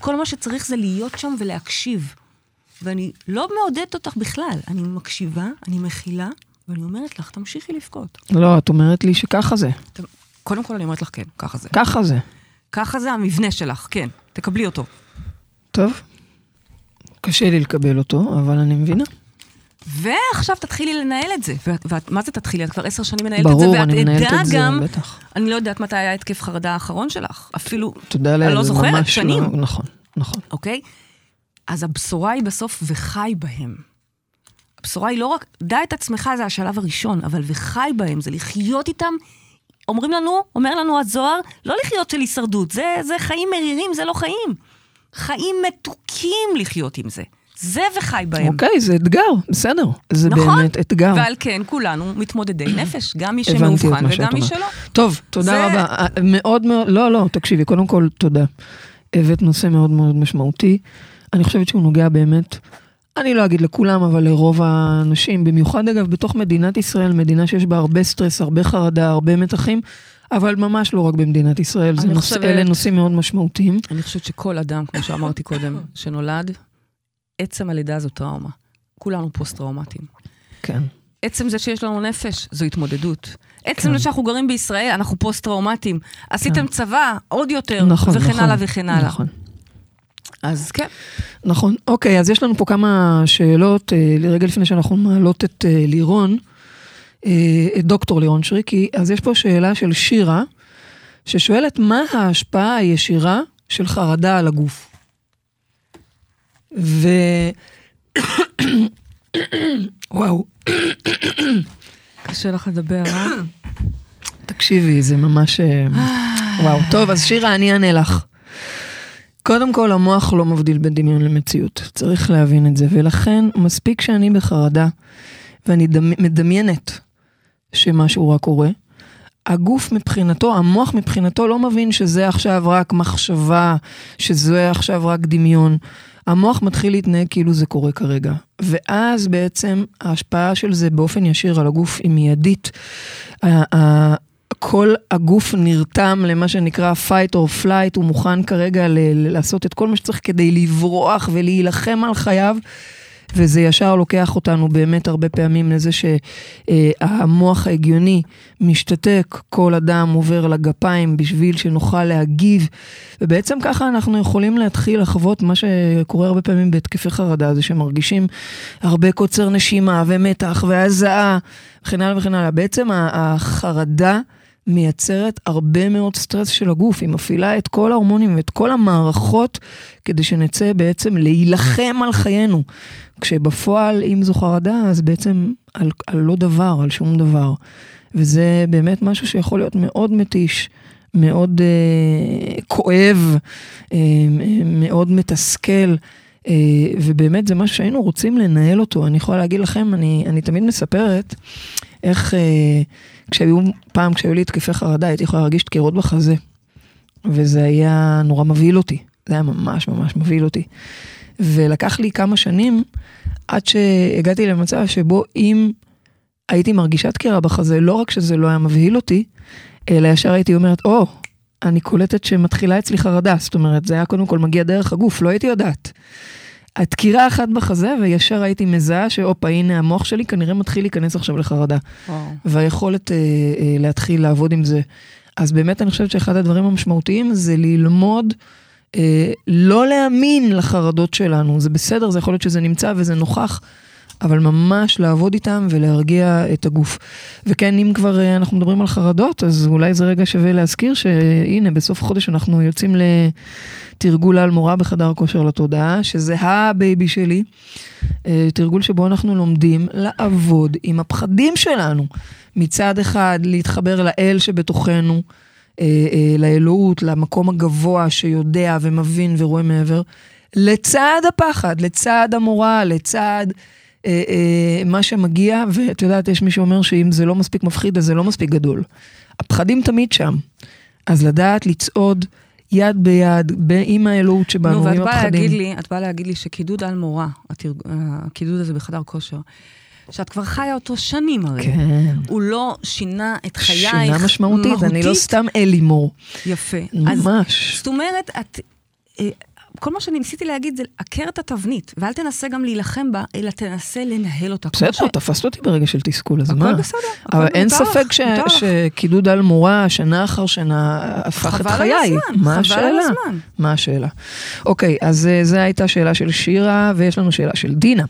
Speaker 3: כל מה שצריך זה להיות שם ולהקשיב. ואני לא מעודדת אותך בכלל, אני מקשיבה, אני מכילה, ואני אומרת לך, תמשיכי לבכות.
Speaker 2: לא, את אומרת לי שככה זה.
Speaker 3: קודם כל אני אומרת לך, כן, ככה זה.
Speaker 2: ככה זה.
Speaker 3: ככה זה המבנה שלך, כן, תקבלי אותו.
Speaker 2: טוב. קשה לי לקבל אותו, אבל אני מבינה.
Speaker 3: ועכשיו תתחילי לנהל את זה. ואת, ואת, מה זה תתחילי? את כבר עשר שנים מנהלת
Speaker 2: ברור,
Speaker 3: את זה, ואת
Speaker 2: אני מנהלת
Speaker 3: עדה
Speaker 2: את זה,
Speaker 3: גם,
Speaker 2: בטח.
Speaker 3: אני לא יודעת מתי היה התקף חרדה האחרון שלך, אפילו, אני לא זוכרת,
Speaker 2: ממש
Speaker 3: שנים.
Speaker 2: לא- נכון, נכון.
Speaker 3: אוקיי? אז הבשורה היא בסוף וחי בהם. הבשורה היא לא רק, דע את עצמך זה השלב הראשון, אבל וחי בהם, זה לחיות איתם אומרים לנו, אומר לנו הזוהר, לא לחיות של הישרדות, זה, זה חיים מרירים, זה לא חיים. חיים מתוקים לחיות עם זה. זה וחי בהם.
Speaker 2: אוקיי, זה אתגר, בסדר. זה
Speaker 3: נכון?
Speaker 2: באמת אתגר.
Speaker 3: ועל כן כולנו מתמודדי נפש, גם מי שמאובחן וגם מי. שלא.
Speaker 2: טוב, תודה
Speaker 3: זה-
Speaker 2: רבה. אה, מאוד מאוד, לא, לא, תקשיבי, קודם כל, תודה. הבאת נושא מאוד מאוד משמעותי. אני חושבת שהוא נוגע באמת, אני לא אגיד לכולם, אבל לרוב האנשים, במיוחד אגב, בתוך מדינת ישראל, מדינה שיש בה הרבה סטרס, הרבה חרדה, הרבה מתחים, אבל ממש לא רק במדינת ישראל, זה
Speaker 3: אני
Speaker 2: נוש...
Speaker 3: חושבת-
Speaker 2: אלה נושאים מאוד משמעותיים.
Speaker 3: אני חושבת שכל אדם, כמו שאמרתי קודם, שנולד, עצם הלידה זו טראומה. כולנו פוסט-טראומטיים.
Speaker 2: כן.
Speaker 3: עצם זה שיש לנו נפש, זו התמודדות. עצם
Speaker 2: כן.
Speaker 3: זה שאנחנו גרים בישראל, אנחנו פוסט-טראומטיים. עשיתם צבא, עוד יותר,
Speaker 2: נכון,
Speaker 3: וכן
Speaker 2: נכון.
Speaker 3: הלאה וכן הלאה.
Speaker 2: נכון.
Speaker 3: אז כן.
Speaker 2: נכון. אוקיי, אז יש לנו פה כמה שאלות, אה, רגע לפני שאנחנו מעלות את אה, לירון, אה, את דוקטור לירון שריקי, אז יש פה שאלה של שירה, ששואלת מה ההשפעה הישירה של חרדה על הגוף. ו... וואו,
Speaker 3: קשה לך לדבר, אה?
Speaker 2: תקשיבי, זה ממש... אה, וואו. טוב, אז שירה, אני אענה לך. קודם כל, המוח לא מבדיל בין דמיון למציאות. צריך להבין את זה, ולכן מספיק שאני בחרדה, ואני דמ... מדמיינת שמשהו רע קורה. הגוף מבחינתו, המוח מבחינתו לא מבין שזה עכשיו רק מחשבה, שזה עכשיו רק דמיון. המוח מתחיל להתנהג כאילו זה קורה כרגע. ואז בעצם ההשפעה של זה באופן ישיר על הגוף היא מיידית. כל הגוף נרתם למה שנקרא fight or flight, הוא מוכן כרגע לעשות את כל מה שצריך כדי לברוח ולהילחם על חייו. וזה ישר לוקח אותנו באמת הרבה פעמים לזה שהמוח ההגיוני משתתק, כל אדם עובר לגפיים בשביל שנוכל להגיב, ובעצם ככה אנחנו יכולים להתחיל לחוות מה שקורה הרבה פעמים בהתקפי חרדה, זה שמרגישים הרבה קוצר נשימה ומתח והזעה וכן הלאה וכן הלאה. בעצם החרדה מייצרת הרבה מאוד סטרס של הגוף, היא מפעילה את כל ההורמונים ואת כל המערכות כדי שנצא בעצם להילחם על חיינו. כשבפועל, אם זו חרדה, אז בעצם על, על לא דבר, על שום דבר. וזה באמת משהו שיכול להיות מאוד מתיש, מאוד אה, כואב, אה, מאוד מתסכל. אה, ובאמת זה משהו שהיינו רוצים לנהל אותו. אני יכולה להגיד לכם, אני, אני תמיד מספרת איך אה, כשהיו, פעם כשהיו לי התקפי חרדה, הייתי יכולה להרגיש דקירות בחזה. וזה היה נורא מבהיל אותי. זה היה ממש ממש מבהיל אותי. ולקח לי כמה שנים עד שהגעתי למצב שבו אם הייתי מרגישה דקירה בחזה, לא רק שזה לא היה מבהיל אותי, אלא ישר הייתי אומרת, או, אני קולטת שמתחילה אצלי חרדה. זאת אומרת, זה היה קודם כל מגיע דרך הגוף, לא הייתי יודעת. הדקירה אחת בחזה, וישר הייתי מזהה שהופה, הנה המוח שלי כנראה מתחיל להיכנס עכשיו לחרדה.
Speaker 3: וואו.
Speaker 2: והיכולת אה, אה, להתחיל לעבוד עם זה. אז באמת אני חושבת שאחד הדברים המשמעותיים זה ללמוד אה, לא להאמין לחרדות שלנו. זה בסדר, זה יכול להיות שזה נמצא וזה נוכח, אבל ממש לעבוד איתם ולהרגיע את הגוף. וכן, אם כבר אה, אנחנו מדברים על חרדות, אז אולי זה רגע שווה להזכיר שהנה, בסוף החודש אנחנו יוצאים לתרגול המורה בחדר כושר לתודעה, שזה ה baby שלי. אה, תרגול שבו אנחנו לומדים לעבוד עם הפחדים שלנו. מצד אחד, להתחבר לאל שבתוכנו, אה, לאלוהות, למקום הגבוה שיודע ומבין ורואה מעבר, לצד הפחד, לצד המורא, לצד אה, אה, מה שמגיע, ואת יודעת, יש מי שאומר שאם זה לא מספיק מפחיד, אז זה לא מספיק גדול. הפחדים תמיד שם. אז לדעת לצעוד יד ביד, עם האלוהות שבנו,
Speaker 3: נו, ואת
Speaker 2: עם הפחדים.
Speaker 3: להגיד לי, את באה להגיד לי שקידוד על מורה, התרג- הקידוד הזה בחדר כושר, שאת כבר חיה אותו שנים הרי.
Speaker 2: כן.
Speaker 3: הוא לא שינה את חייך
Speaker 2: שינה משמעותית, אני לא סתם אלימור.
Speaker 3: יפה. אז
Speaker 2: ממש.
Speaker 3: זאת אומרת, את... כל מה שאני ניסיתי להגיד זה עקר את התבנית, ואל תנסה גם להילחם בה, אלא תנסה לנהל אותה.
Speaker 2: בסדר, תפסת אותי ברגע של תסכול, אז
Speaker 3: הכל
Speaker 2: מה?
Speaker 3: בסדר, הכל
Speaker 2: אבל אין ספק ש-. שקידוד על מורה, שנה אחר שנה, הפך את
Speaker 3: חבל על
Speaker 2: חיי.
Speaker 3: הזמן,
Speaker 2: מה
Speaker 3: חבל
Speaker 2: השאלה?
Speaker 3: על הזמן.
Speaker 2: מה השאלה? אוקיי, אז אה, זו הייתה שאלה של שירה, ויש לנו שאלה של דינה.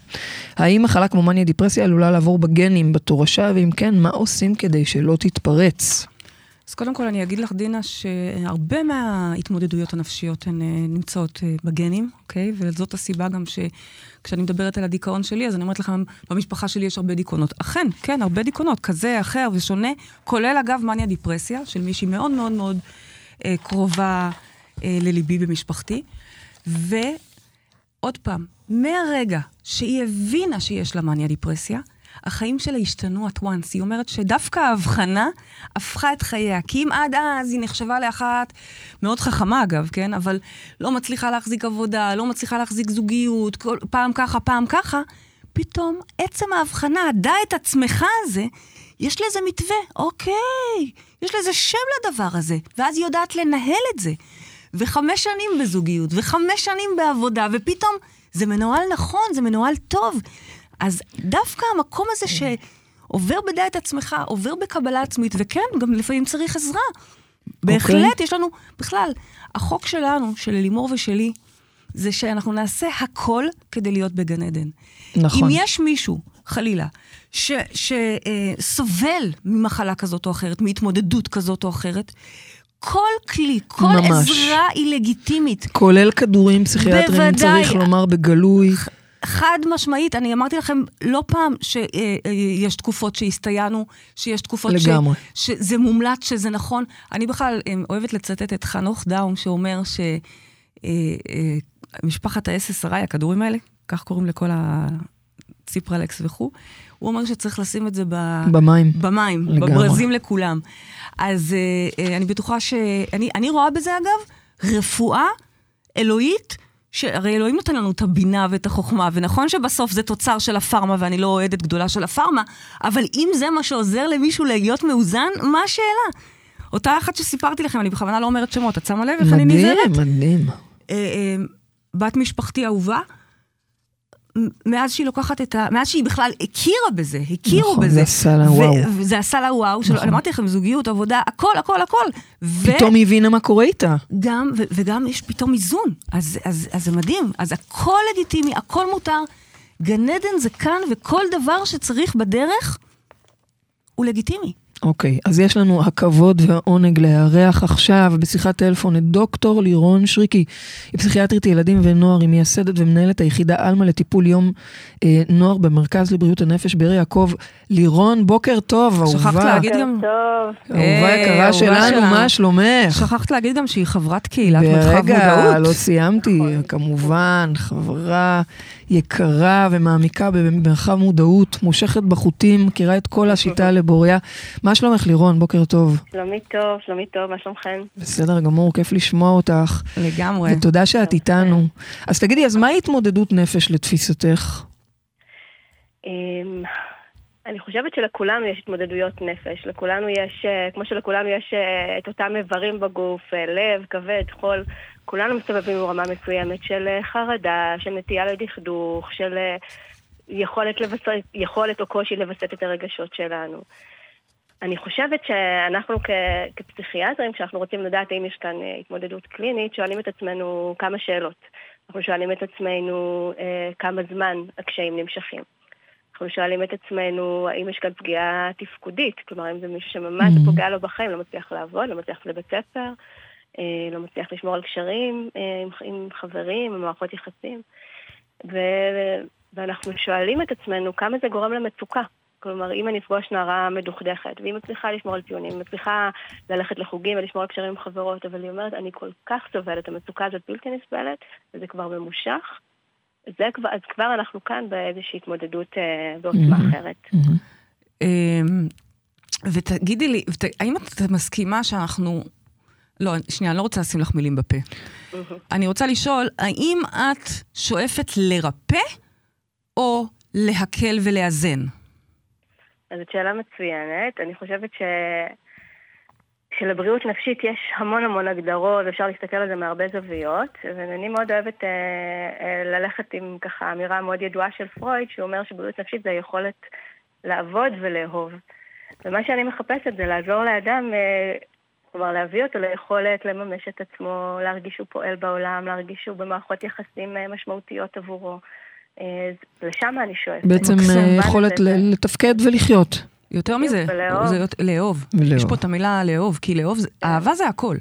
Speaker 2: האם מחלה כמו מניה דיפרסיה עלולה לעבור בגנים בתורשה, ואם כן, מה עושים כדי שלא תתפרץ?
Speaker 3: אז קודם כל אני אגיד לך, דינה, שהרבה מההתמודדויות הנפשיות הן אה, נמצאות אה, בגנים, אוקיי? וזאת הסיבה גם שכשאני מדברת על הדיכאון שלי, אז אני אומרת לכם, במשפחה שלי יש הרבה דיכאונות. אכן, כן, הרבה דיכאונות, כזה, אחר ושונה, כולל אגב מניה דיפרסיה, של מישהי מאוד מאוד מאוד אה, קרובה אה, לליבי במשפחתי. ועוד פעם, מהרגע שהיא הבינה שיש לה מניה דיפרסיה, החיים שלה השתנו at once. היא אומרת שדווקא ההבחנה הפכה את חייה. כי אם עד אז היא נחשבה לאחת, מאוד חכמה אגב, כן? אבל לא מצליחה להחזיק עבודה, לא מצליחה להחזיק זוגיות, כל, פעם ככה, פעם ככה, פתאום עצם ההבחנה, דע את עצמך הזה, יש לזה מתווה, אוקיי, יש לזה שם לדבר הזה, ואז היא יודעת לנהל את זה. וחמש שנים בזוגיות, וחמש שנים בעבודה, ופתאום זה מנוהל נכון, זה מנוהל טוב. אז דווקא המקום הזה שעובר בדע את עצמך, עובר בקבלה עצמית, וכן, גם לפעמים צריך עזרה. בהחלט, okay. אוקיי. יש לנו, בכלל, החוק שלנו, של לימור ושלי, זה שאנחנו נעשה הכל כדי להיות בגן עדן. נכון. אם יש מישהו, חלילה, שסובל אה, ממחלה כזאת או אחרת, מהתמודדות כזאת או אחרת, כל כלי, כל ממש. עזרה היא לגיטימית.
Speaker 2: כולל כדורים פסיכיאטריים, צריך לומר בגלוי.
Speaker 3: חד משמעית, אני אמרתי לכם לא פעם שיש אה, אה, תקופות שהסתייענו, שיש תקופות
Speaker 2: לגמרי.
Speaker 3: ש, שזה מומלץ, שזה נכון. אני בכלל אה, אוהבת לצטט את חנוך דאום, שאומר שמשפחת האס-10, הכדורים האלה, כך קוראים לכל הציפרלקס וכו', הוא אומר שצריך לשים את זה ב...
Speaker 2: במים.
Speaker 3: במים, לגמרי. בברזים לכולם. אז אני בטוחה ש... אני, אני רואה בזה, אגב, רפואה אלוהית. שהרי אלוהים נותן לנו את הבינה ואת החוכמה, ונכון שבסוף זה תוצר של הפארמה, ואני לא אוהדת גדולה של הפארמה, אבל אם זה מה שעוזר למישהו להיות מאוזן, מה השאלה? אותה אחת שסיפרתי לכם, אני בכוונה לא אומרת שמות, את שמה לב איך אני נזהרת?
Speaker 2: מדהים, מדהים.
Speaker 3: אה, אה, בת משפחתי אהובה, מאז שהיא לוקחת את ה... מאז שהיא בכלל הכירה בזה, הכירו
Speaker 2: נכון,
Speaker 3: בזה.
Speaker 2: זה עשה לה וואו.
Speaker 3: וזה עשה לה וואו, נכון. שלא, אמרתי לכם, זוגיות, עבודה, הכל, הכל, הכל.
Speaker 2: פתאום היא הבינה מה קורה איתה.
Speaker 3: גם, ו- וגם יש פתאום איזון. אז, אז, אז זה מדהים. אז הכל לגיטימי, הכל מותר. גן עדן זה כאן, וכל דבר שצריך בדרך הוא לגיטימי.
Speaker 2: אוקיי, okay, אז יש לנו הכבוד והעונג לארח עכשיו בשיחת טלפון את דוקטור לירון שריקי. היא פסיכיאטרית ילדים ונוער, היא מייסדת ומנהלת היחידה עלמה לטיפול יום אה, נוער במרכז לבריאות הנפש באר יעקב. לירון, בוקר טוב, אהובה.
Speaker 3: שכחת להגיד גם...
Speaker 2: טוב. אהובה יקרה שלנו, מה שלומך?
Speaker 3: שכחת להגיד גם שהיא חברת קהילת מרחב מודעות.
Speaker 2: ברגע, לא סיימתי, כמובן, חברה יקרה ומעמיקה במרחב מודעות, מושכת בחוטים, מכירה את כל השיטה לבוריה. מה שלומך, לירון? בוקר טוב.
Speaker 4: שלומי טוב, שלומי טוב, מה שלומכם?
Speaker 2: בסדר גמור, כיף לשמוע אותך.
Speaker 3: לגמרי.
Speaker 2: ותודה שאת איתנו. אז תגידי, אז מהי התמודדות נפש לתפיסתך?
Speaker 4: אמ, אני חושבת שלכולנו יש התמודדויות נפש. לכולנו יש, אה, כמו שלכולנו יש אה, את אותם איברים בגוף, אה, לב, כבד, חול. כולנו מסתובבים ברמה מסוימת של חרדה, של נטייה לדכדוך, של יכולת, לבסט, יכולת או קושי לווסת את הרגשות שלנו. אני חושבת שאנחנו כ, כפסיכיאטרים, כשאנחנו רוצים לדעת האם יש כאן התמודדות קלינית, שואלים את עצמנו כמה שאלות. אנחנו שואלים את עצמנו אה, כמה זמן הקשיים נמשכים. אנחנו שואלים את עצמנו האם יש כאן פגיעה תפקודית, כלומר אם זה מישהו שממש mm-hmm. פוגע לו בחיים, לא מצליח לעבוד, לא מצליח לבית ספר, אה, לא מצליח לשמור על קשרים אה, עם, עם חברים, עם מערכות יחסים. ו, ואנחנו שואלים את עצמנו כמה זה גורם למצוקה. כלומר, אם אני אפגוש נערה מדוכדכת, והיא מצליחה לשמור על טיעונים, היא מצליחה ללכת לחוגים ולשמור על קשרים עם חברות, אבל היא אומרת, אני כל כך סובלת, המצוקה הזאת בלתי נסבלת, וזה כבר ממושך, זה כבר, אז כבר אנחנו כאן באיזושהי התמודדות אה, בעוצמה mm-hmm. אחרת. Mm-hmm.
Speaker 3: ותגידי לי, ות, האם את מסכימה שאנחנו... לא, שנייה, אני לא רוצה לשים לך מילים בפה. אני רוצה לשאול, האם את שואפת לרפא או להקל ולאזן?
Speaker 4: אז זאת שאלה מצוינת. אני חושבת ש... שלבריאות נפשית יש המון המון הגדרות, אפשר להסתכל על זה מהרבה זוויות, ואני מאוד אוהבת אה, אה, ללכת עם ככה אמירה מאוד ידועה של פרויד, שהוא אומר שבריאות נפשית זה היכולת לעבוד ולאהוב. ומה שאני מחפשת זה לעזור לאדם, אה, כלומר להביא אותו ליכולת לממש את עצמו, להרגיש שהוא פועל בעולם, להרגיש שהוא במערכות יחסים אה, משמעותיות עבורו. אה, לשם אני שואפת.
Speaker 2: בעצם אה, יכולת לתפקד ולחיות.
Speaker 3: יותר מזה. זה לאהוב.
Speaker 2: ולאהוב.
Speaker 3: יש פה את המילה לאהוב, כי לאהוב, זה- אהבה זה הכל.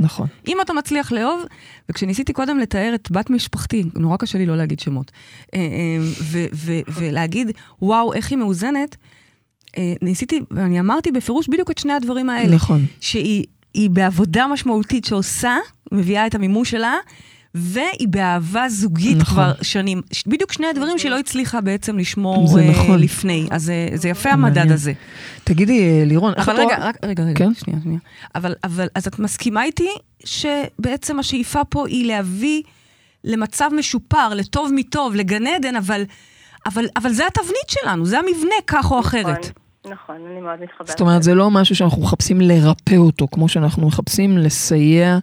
Speaker 2: נכון.
Speaker 3: אם אתה מצליח לאהוב, וכשניסיתי קודם לתאר את בת משפחתי, נורא קשה לי לא להגיד שמות, ו- ולהגיד, וואו, איך היא מאוזנת, ניסיתי, ואני אמרתי בפירוש בדיוק את שני הדברים האלה.
Speaker 2: נכון.
Speaker 3: שהיא היא בעבודה משמעותית שעושה, מביאה את המימוש שלה, והיא באהבה זוגית
Speaker 2: נכון.
Speaker 3: כבר שנים. בדיוק שני הדברים שהיא לא הצליחה בעצם לשמור
Speaker 2: זה
Speaker 3: אה,
Speaker 2: נכון.
Speaker 3: לפני. אז זה, זה יפה המדד
Speaker 2: מעניין.
Speaker 3: הזה.
Speaker 2: תגידי, אה, לירון, איך
Speaker 3: אבל
Speaker 2: את רואה...
Speaker 3: רגע, רק, רגע, רגע,
Speaker 2: כן?
Speaker 3: שנייה, שנייה. אבל, אבל, אז את מסכימה איתי שבעצם השאיפה פה היא להביא למצב משופר, לטוב מטוב, לגן עדן, אבל, אבל, אבל זה התבנית שלנו, זה המבנה, כך או אחרת.
Speaker 4: נכון, נכון, אני מאוד מתחברת.
Speaker 2: זאת אומרת, זה לא משהו שאנחנו מחפשים לרפא אותו, כמו שאנחנו מחפשים לסייע,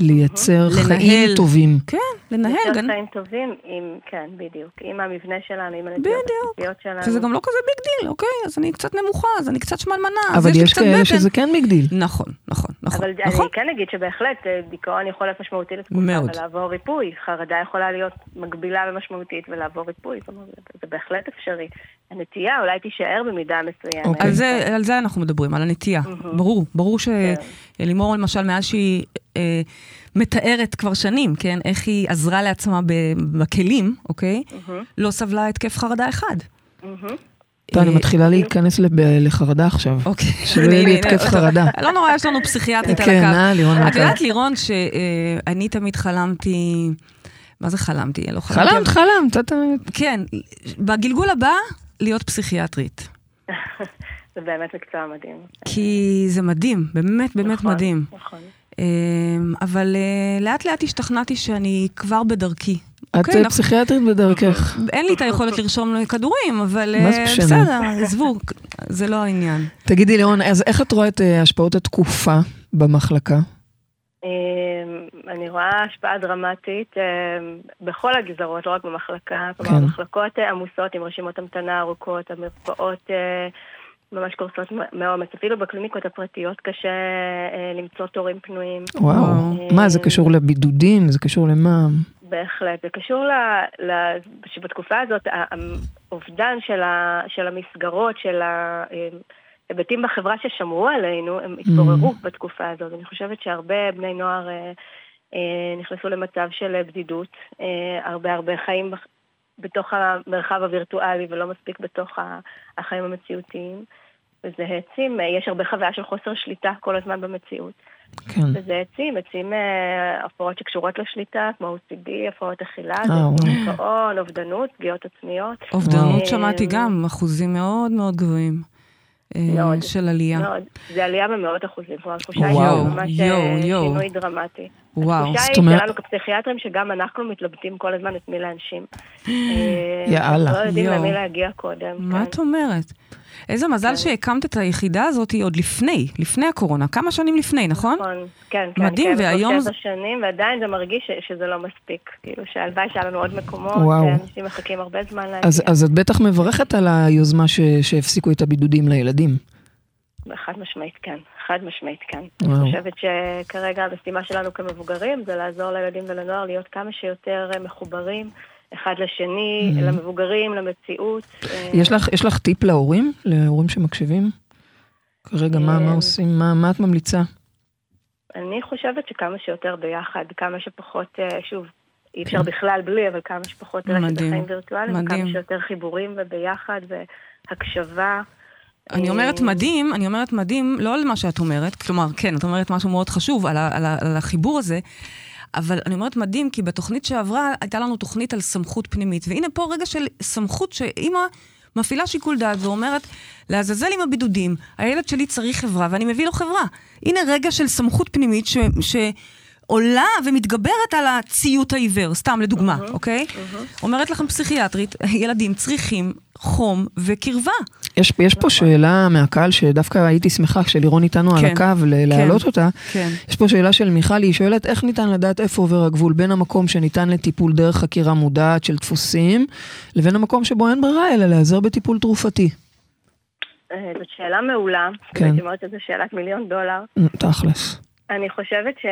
Speaker 2: לייצר
Speaker 3: לנהל.
Speaker 2: חיים טובים.
Speaker 3: כן, לנהל,
Speaker 4: יותר
Speaker 3: גן...
Speaker 4: חיים טובים, עם, כן, בדיוק. עם המבנה שלנו, עם הנטיות. הבסיסיות שלנו.
Speaker 3: שזה גם לא כזה big deal, אוקיי? אז אני קצת נמוכה, אז אני קצת שמנמנה, אז
Speaker 2: אבל
Speaker 3: יש
Speaker 2: כאלה. שזה כן big deal.
Speaker 3: נכון, נכון, נכון,
Speaker 4: אבל
Speaker 3: נכון.
Speaker 4: אני כן אגיד שבהחלט אה, דיכאון יכול להיות משמעותי לתקופה
Speaker 3: מאוד.
Speaker 4: ולעבור ריפוי. חרדה יכולה להיות מגבילה ומשמעותית ולעבור ריפוי. זאת אומרת, זה- בהחלט אפשרי. הנטייה אולי תישאר במידה מסוימת.
Speaker 2: אוקיי.
Speaker 3: על זה, על זה אנחנו מדברים, על הנטייה. ברור, ברור שלימור למשל, מאז שהיא אה, מתארת כבר שנים, כן, איך היא עזרה לעצמה בכלים, אוקיי? לא סבלה התקף חרדה אחד.
Speaker 4: מהמם.
Speaker 2: טוב, אני
Speaker 3: אה,
Speaker 2: מתחילה להיכנס לב- לחרדה עכשיו.
Speaker 3: אוקיי.
Speaker 2: שלא יהיה לי התקף חרדה.
Speaker 3: לא נורא, יש לנו פסיכיאטרית על
Speaker 2: כן,
Speaker 3: הקו.
Speaker 2: אה, לירון
Speaker 3: את. יודעת, לירון, שאני תמיד חלמתי, מה זה חלמתי? לא חלמתי.
Speaker 2: חלמת, חלמת.
Speaker 3: כן, בגלגול הבא, להיות פסיכיאטרית.
Speaker 4: זה באמת מקצוע מדהים.
Speaker 3: כי זה מדהים, באמת באמת
Speaker 4: נכון,
Speaker 3: מדהים.
Speaker 4: נכון.
Speaker 3: אבל אה, לאט לאט השתכנעתי שאני כבר בדרכי.
Speaker 2: את
Speaker 3: אוקיי,
Speaker 2: אה,
Speaker 3: אנחנו-
Speaker 2: פסיכיאטרית בדרכך.
Speaker 3: אין לי את היכולת לרשום כדורים, אבל אה? בסדר, עזבו, זה לא העניין.
Speaker 2: תגידי, לירון, אז איך את רואה את השפעות התקופה במחלקה?
Speaker 4: אמ, אני רואה השפעה דרמטית אמ, בכל הגזרות, לא רק במחלקה.
Speaker 2: כן.
Speaker 4: כלומר, מחלקות אה, עמוסות עם רשימות המתנה ארוכות, המרפאות ממש קורסות מ- מעומס. אפילו בקליניקות הפרטיות קשה אה, למצוא תורים פנויים.
Speaker 2: וואו.
Speaker 3: וואו.
Speaker 2: מה, זה קשור לבידודים? זה קשור למה?
Speaker 4: בהחלט. זה קשור ל... ל... שבתקופה הזאת האובדן של, ה... של המסגרות, של ההיבטים בחברה ששמרו עלינו, הם התעוררו
Speaker 2: Mm.
Speaker 4: בתקופה הזאת. אני חושבת שהרבה בני נוער אה, אה, נכנסו למצב של בדידות, אה, הרבה הרבה חיים. בתוך המרחב הווירטואלי ולא מספיק בתוך החיים המציאותיים. וזה העצים, אה, יש הרבה חוויה של חוסר שליטה כל הזמן במציאות.
Speaker 2: כן.
Speaker 4: וזה העצים, עצים אה, הפרעות שקשורות לשליטה, כמו OCD, הפרעות אכילה,
Speaker 2: אה.
Speaker 4: דיכאון, אובדנות, פגיעות עצמיות.
Speaker 3: אובדנות שמעתי גם, אחוזים מאוד מאוד גבוהים
Speaker 4: מאוד,
Speaker 3: של עלייה.
Speaker 4: מאוד. זה עלייה במאות אחוזים, כלומר, התחושה היא ממש אה. שינוי דרמטי.
Speaker 3: וואו.
Speaker 4: התחושה
Speaker 2: זאת
Speaker 4: היא
Speaker 2: אומרת-
Speaker 4: שלנו כפסיכיאטרים, שגם אנחנו מתלבטים כל הזמן את מי להנשים. אה,
Speaker 2: יאללה.
Speaker 4: לא יודעים. למי להגיע קודם.
Speaker 3: מה
Speaker 4: כן.
Speaker 3: את אומרת? איזה מזל שהקמת את היחידה הזאת עוד לפני, לפני הקורונה, כמה שנים לפני, נכון?
Speaker 4: נכון, כן, כן.
Speaker 3: מדהים,
Speaker 4: כן,
Speaker 3: והיום
Speaker 4: שבע שנים, ועדיין זה מרגיש ש- שזה לא מספיק. כאילו שהלוואי שהיה לנו עוד מקומות,
Speaker 2: וואו.
Speaker 4: אנשים מחכים הרבה זמן להגיע.
Speaker 2: אז, אז את בטח מברכת על היוזמה ש, שהפסיקו את הבידודים לילדים.
Speaker 4: חד משמעית כן, חד משמעית כן.
Speaker 2: וואו.
Speaker 4: אני חושבת שכרגע המשימה שלנו כמבוגרים זה לעזור לילדים ולנוער להיות כמה שיותר מחוברים אחד לשני, למבוגרים, למציאות.
Speaker 2: יש לך, יש לך טיפ להורים? להורים שמקשיבים? כרגע, מה, מה
Speaker 4: אה,
Speaker 2: עושים? מה, מה את ממליצה?
Speaker 4: אני חושבת שכמה שיותר ביחד, כמה שפחות, אה, שוב, אי אפשר בכלל בלי, אבל כמה שפחות רשת בחיים וירטואליים,
Speaker 3: מדהים.
Speaker 4: כמה שיותר חיבורים וביחד והקשבה.
Speaker 3: אני אומרת
Speaker 4: אה,
Speaker 3: מדהים, אני אומרת מדהים, לא על מה שאת אומרת, כלומר, כן, את אומרת משהו מאוד חשוב על, ה, על, ה, על החיבור הזה, אבל אני אומרת מדהים, כי בתוכנית שעברה הייתה לנו תוכנית על סמכות פנימית, והנה פה רגע של סמכות שאימא מפעילה שיקול דעת ואומרת, לעזאזל עם הבידודים, הילד שלי צריך חברה ואני מביא לו חברה. הנה רגע של סמכות פנימית ש... ש עולה ומתגברת על הציות העיוור, סתם לדוגמה, אוקיי? אומרת לכם פסיכיאטרית, ילדים צריכים חום וקרבה.
Speaker 2: יש, יש פה שאלה מהקהל שדווקא הייתי שמחה כשלירון איתנו על
Speaker 3: כן,
Speaker 2: הקו ל- להעלות אותה.
Speaker 3: כן.
Speaker 2: יש פה שאלה של מיכל, היא שואלת איך ניתן לדעת איפה עובר הגבול בין המקום שניתן לטיפול דרך חקירה מודעת של דפוסים, לבין המקום שבו אין ברירה אלא להיעזר בטיפול תרופתי.
Speaker 4: אה, זאת שאלה מעולה,
Speaker 2: כן.
Speaker 4: הייתי אומרת שזו שאלת מיליון דולר.
Speaker 2: תכלס.
Speaker 4: אני חושבת ש...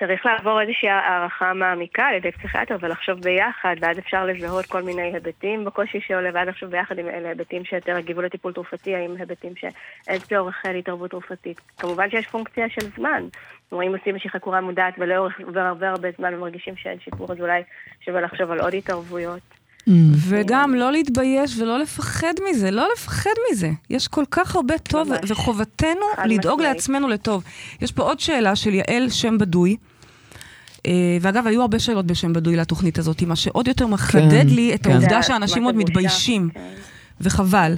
Speaker 4: צריך לעבור איזושהי הערכה מעמיקה על ידי פסיכיאטר ולחשוב ביחד, ואז אפשר לזהות כל מיני היבטים בקושי שעולה, ואז לחשוב ביחד אם אלה היבטים שיותר יגיבו לטיפול תרופתי, האם היבטים שאין צורך להתערבות תרופתית. כמובן שיש פונקציה של זמן. כלומר, אם עושים איזושהי חקורה מודעת ולאורך עובר הרבה הרבה זמן ומרגישים שאין שיפור, אז אולי שווה לחשוב על עוד התערבויות.
Speaker 3: Mm. וגם לא להתבייש ולא לפחד מזה, לא לפחד מזה. יש כל כך הרבה טוב, ממש. וחובתנו לדאוג משמעית. לעצמנו לטוב. יש פה עוד שאלה של יעל שם בדוי. אה, ואגב, היו הרבה שאלות בשם בדוי לתוכנית הזאת, מה שעוד יותר מחדד כן, לי את כן. העובדה שאנשים עוד מתביישים, כן. וחבל.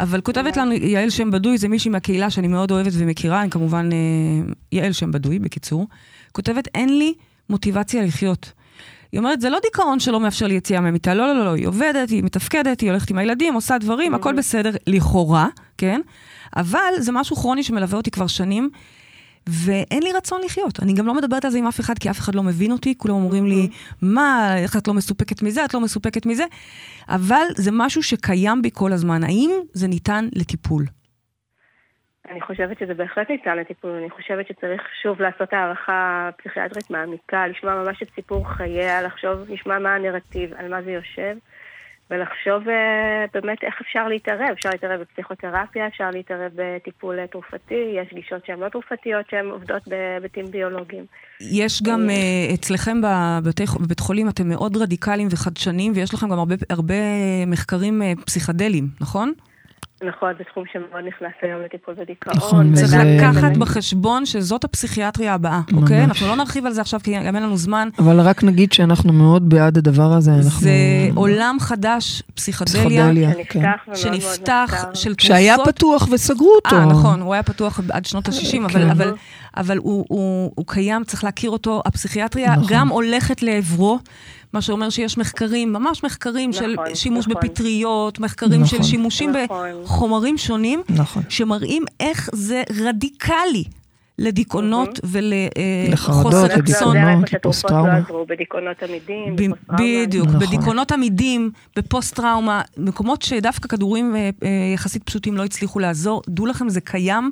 Speaker 3: אבל כותבת לנו יעל שם בדוי, זה מישהי מהקהילה שאני מאוד אוהבת ומכירה, אני כמובן אה, יעל שם בדוי, בקיצור. כותבת, אין לי מוטיבציה לחיות. היא אומרת, זה לא דיכאון שלא מאפשר לי יציאה מהמיטה, לא, לא, לא, לא, היא עובדת, היא מתפקדת, היא הולכת עם הילדים, עושה דברים, הכל בסדר, לכאורה, כן? אבל זה משהו כרוני שמלווה אותי כבר שנים, ואין לי רצון לחיות. אני גם לא מדברת על זה עם אף אחד, כי אף אחד לא מבין אותי, כולם אומרים לי, מה, איך את לא מסופקת מזה, את לא מסופקת מזה, אבל זה משהו שקיים בי כל הזמן. האם זה ניתן לטיפול?
Speaker 4: אני חושבת שזה בהחלט ניתן לטיפול, אני חושבת שצריך שוב לעשות הערכה פסיכיאטרית מעמיקה, לשמוע ממש את סיפור חייה, לחשוב, לשמוע מה הנרטיב, על מה זה יושב. ולחשוב אה, באמת איך אפשר להתערב. אפשר להתערב בפסיכותרפיה, אפשר להתערב בטיפול תרופתי, יש גישות שהן לא תרופתיות, שהן עובדות בהיבטים ביולוגיים.
Speaker 3: יש גם uh, אצלכם בבתי, בבית חולים, אתם מאוד רדיקליים וחדשניים, ויש לכם גם הרבה, הרבה מחקרים uh, פסיכדליים, נכון?
Speaker 4: נכון, זה תחום שמאוד נכנס היום לטיפול בדיכאון.
Speaker 3: נכון, צריך לקחת בחשבון שזאת הפסיכיאטריה הבאה, אוקיי? אנחנו לא נרחיב על זה עכשיו, כי גם אין לנו זמן.
Speaker 2: אבל רק נגיד שאנחנו מאוד בעד הדבר הזה.
Speaker 3: זה עולם חדש, פסיכדליה,
Speaker 2: כן.
Speaker 3: שנפתח, של תרופות.
Speaker 2: שהיה פתוח וסגרו אותו.
Speaker 3: אה, נכון, הוא היה פתוח עד שנות ה-60, כן. אבל הוא קיים, צריך להכיר אותו. הפסיכיאטריה נכון. גם הולכת לעברו. מה שאומר שיש מחקרים, ממש מחקרים נכון, של שימוש נכון. בפטריות, מחקרים נכון. של שימושים נכון. בחומרים שונים, נכון. שמראים איך זה רדיקלי. לדיכאונות ולחוסר רצון.
Speaker 4: לפוסט-טראומה. בדיכאונות עמידים,
Speaker 3: בדיוק, נכון. בדיכאונות עמידים, בפוסט-טראומה, מקומות שדווקא כדורים אה, אה, יחסית פשוטים לא הצליחו לעזור. דעו לכם, זה קיים.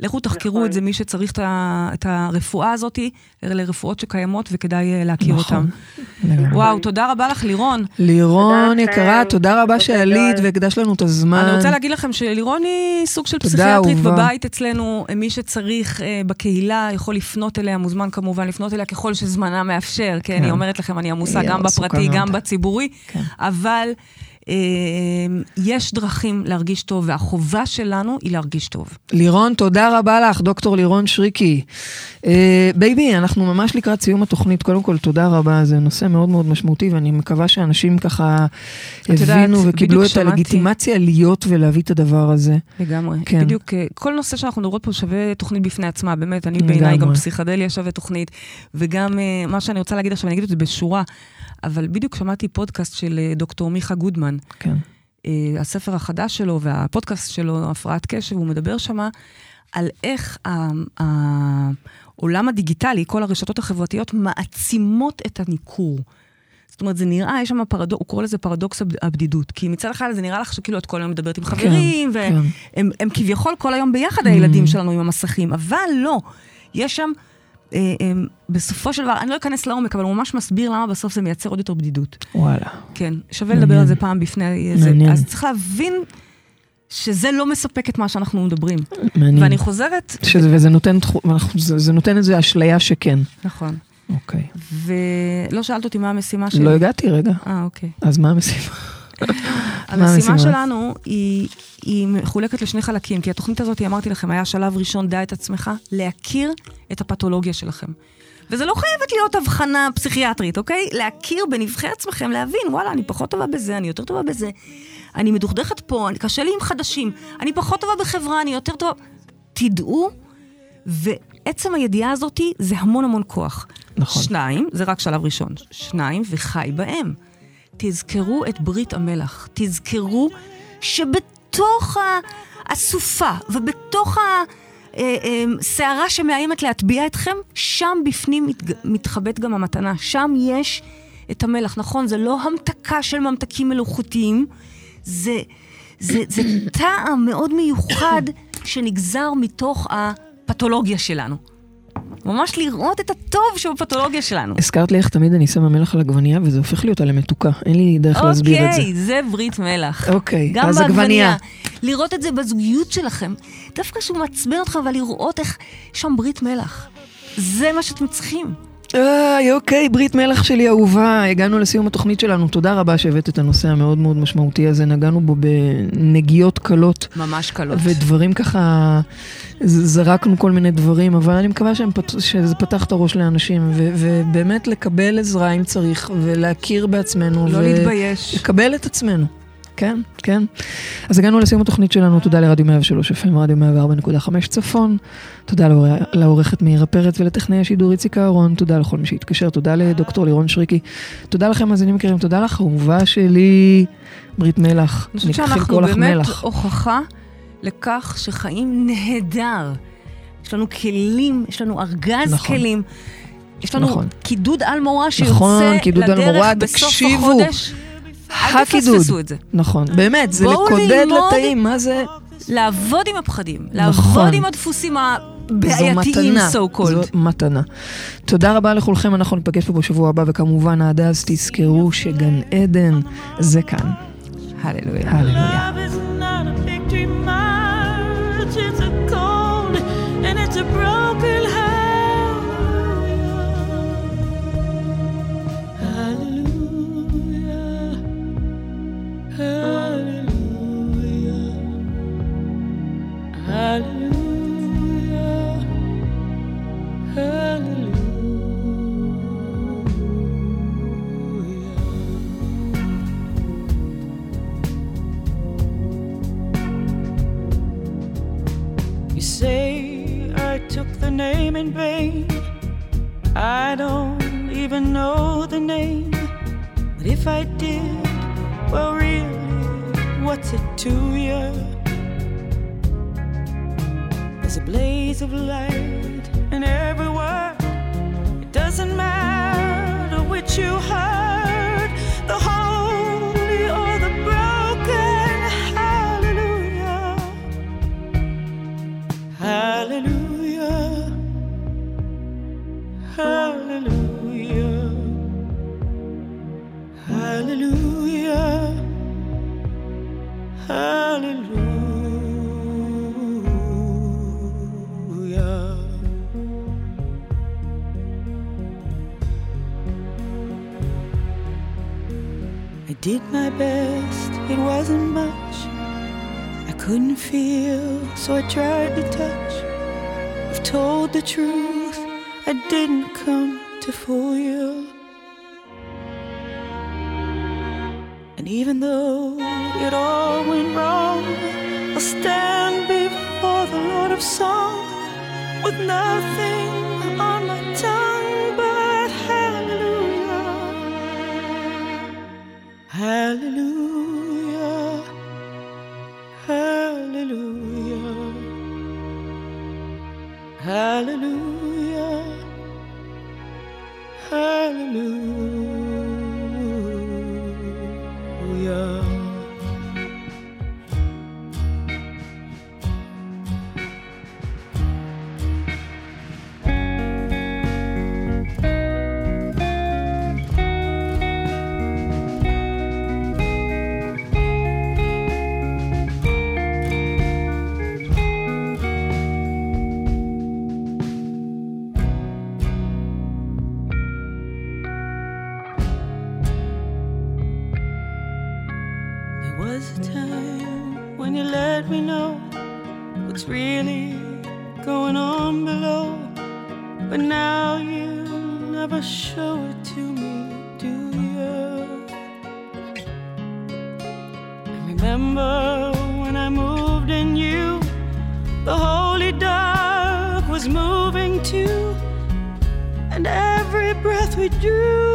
Speaker 3: לכו תחקרו נכון. את זה, מי שצריך את הרפואה הזאת, אלה רפואות שקיימות וכדאי אה, להכיר נכון. אותן. וואו, תודה רבה לך, לירון.
Speaker 2: לירון יקרה, תודה רבה שעלית והקדש לנו את הזמן.
Speaker 3: אני רוצה להגיד לכם שלירון היא סוג של פסיכיאטרית בבית אצלנו. מי שצריך אה, בקהילה יכול לפנות אליה, מוזמן כמובן לפנות אליה ככל שזמנה מאפשר. כן, אני אומרת לכם, אני עמוסה גם בפרטי, גם בציבורי, כן. אבל... אמ, יש דרכים להרגיש טוב, והחובה שלנו היא להרגיש טוב.
Speaker 2: לירון, תודה רבה לך, דוקטור לירון שריקי. אה, baby, אנחנו ממש לקראת סיום התוכנית. קודם כל, תודה רבה, זה נושא מאוד מאוד משמעותי, ואני מקווה שאנשים ככה הבינו וקיבלו את. הלגיטימציה להיות ולהביא את הדבר הזה.
Speaker 3: לגמרי. כן. בדיוק, אה, כל נושא שאנחנו מדברות פה שווה תוכנית בפני עצמה, באמת. אני בעיניי גם פסיכדליה שווה תוכנית, וגם אה, מה שאני רוצה להגיד עכשיו, אני אגיד את זה בשורה. אבל בדיוק שמעתי פודקאסט של אה, דוקטור מיכה גודמן. כן. Uh, הספר החדש שלו והפודקאסט שלו, הפרעת קשב, הוא מדבר שמה על איך העולם הדיגיטלי, כל הרשתות החברתיות, מעצימות את הניכור. זאת אומרת, זה נראה, יש שם פרדוקס, הוא קורא לזה פרדוקס הבדידות. כי מצד אחד זה נראה לך שכאילו את כל היום מדברת עם כן, חברים, כן, והם כן. הם כביכול כל היום ביחד, הילדים mm. שלנו עם המסכים, אבל לא. יש שם אה, אה, בסופו של דבר, אני לא אכנס לעומק, אבל הוא ממש מסביר למה בסוף זה מייצר עוד יותר בדידות.
Speaker 2: וואלה.
Speaker 3: כן, שווה לדבר על זה פעם בפני זה. מעניין. אז צריך להבין שזה לא מספק את מה שאנחנו מדברים. מעניין. ואני חוזרת...
Speaker 2: שזה, וזה נותן, זה, זה נותן איזו אשליה שכן.
Speaker 3: נכון.
Speaker 2: אוקיי.
Speaker 3: ולא שאלת אותי מה המשימה שלי.
Speaker 2: לא הגעתי רגע.
Speaker 3: אה, אוקיי.
Speaker 2: אז מה המשימה?
Speaker 3: המשימה שלנו היא, היא מחולקת לשני חלקים, כי התוכנית הזאת, אמרתי לכם, היה שלב ראשון, דע את עצמך, להכיר את הפתולוגיה שלכם. וזה לא חייבת להיות הבחנה פסיכיאטרית, אוקיי? להכיר בנבחי עצמכם, להבין, וואלה, אני פחות טובה בזה, אני יותר טובה בזה. אני מדוכדכת פה, אני, קשה לי עם חדשים, אני פחות טובה בחברה, אני יותר טובה... תדעו, ועצם הידיעה הזאת זה המון המון כוח. נכון. שניים, זה רק שלב ראשון. שניים, וחי בהם. תזכרו את ברית המלח. תזכרו שבתוך הסופה ובתוך הסערה אה, אה, שמאיימת להטביע אתכם, שם בפנים מתחבאת גם המתנה. שם יש את המלח. נכון, זה לא המתקה של ממתקים מלאכותיים, זה, זה, זה טעם מאוד מיוחד שנגזר מתוך הפתולוגיה שלנו. ממש לראות את הטוב שבפתולוגיה שלנו.
Speaker 2: הזכרת לי איך תמיד אני שמה מלח על עגבנייה, וזה הופך לי אותה למתוקה. אין לי דרך להסביר את זה.
Speaker 3: אוקיי, זה ברית מלח.
Speaker 2: אוקיי,
Speaker 3: גם
Speaker 2: אז. עגבנייה.
Speaker 3: לראות את זה בזוגיות שלכם. דווקא שהוא מעצבן אותך, אבל לראות איך שם ברית מלח. זה מה שאתם צריכים.
Speaker 2: איי, אוקיי, ברית מלח שלי אהובה, הגענו לסיום התוכנית שלנו. תודה רבה שהבאת את הנושא המאוד מאוד משמעותי הזה, נגענו בו בנגיעות קלות.
Speaker 3: ממש קלות.
Speaker 2: ודברים ככה, זרקנו כל מיני דברים, אבל אני מקווה פת... שזה פתח את הראש לאנשים, ו- ובאמת לקבל עזרה אם צריך, ולהכיר בעצמנו.
Speaker 3: לא להתבייש.
Speaker 2: לקבל את עצמנו. כן, כן. אז הגענו לסיום התוכנית שלנו, תודה לרדיו 103 FM, רדיו 104.5 צפון, תודה לעור... לעורכת מאירה פרץ ולטכנאי השידור איציק אהרון, תודה לכל מי שהתקשר, תודה לדוקטור לירון שריקי, תודה לכם מאזינים יקרים, תודה לך, אהובה שלי, ברית מלח.
Speaker 3: אני חושבת שאנחנו באמת
Speaker 2: מלח.
Speaker 3: הוכחה לכך שחיים נהדר. יש לנו כלים, יש לנו ארגז
Speaker 2: נכון.
Speaker 3: כלים. יש לנו
Speaker 2: נכון.
Speaker 3: קידוד על מורה שיוצא
Speaker 2: נכון, קידוד על
Speaker 3: לדרך
Speaker 2: מורה,
Speaker 3: בסוף
Speaker 2: תקשיבו.
Speaker 3: החודש. אל. תפספסו את זה.
Speaker 2: נכון, באמת, זה לקודד. לתאים, מה זה?
Speaker 3: לעבוד עם הפחדים,
Speaker 2: נכון.
Speaker 3: לעבוד עם הדפוסים
Speaker 2: זו
Speaker 3: הבעייתיים,
Speaker 2: מתנה,
Speaker 3: so called.
Speaker 2: זו מתנה. תודה רבה לכולכם, אנחנו ניפגש פה בשבוע הבא, וכמובן עד אז תזכרו שגן עדן זה כאן.
Speaker 3: הללויה.
Speaker 2: הללויה.
Speaker 5: Name in vain. I don't even know the name. But if I did, well, really, what's it to you? There's a blaze of light in every word. It doesn't matter which you heard, the holy Hallelujah. Hallelujah. Hallelujah. I did my best, it wasn't much. I couldn't feel, so I tried to touch. I've told the truth, I didn't come to fool you. And even though it all went wrong, I'll stand before the Lord of Song with nothing on my tongue but hallelujah. Hallelujah. Hallelujah. Hallelujah. Hallelujah. The holy dark was moving too. And every breath we drew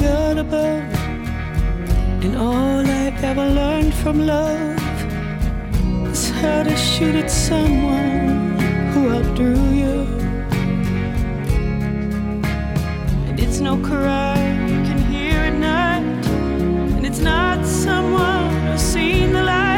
Speaker 5: God above. And all I ever learned from love is how to shoot at someone who outdrew you. And it's no cry you can hear at night. And it's not someone who's seen the light.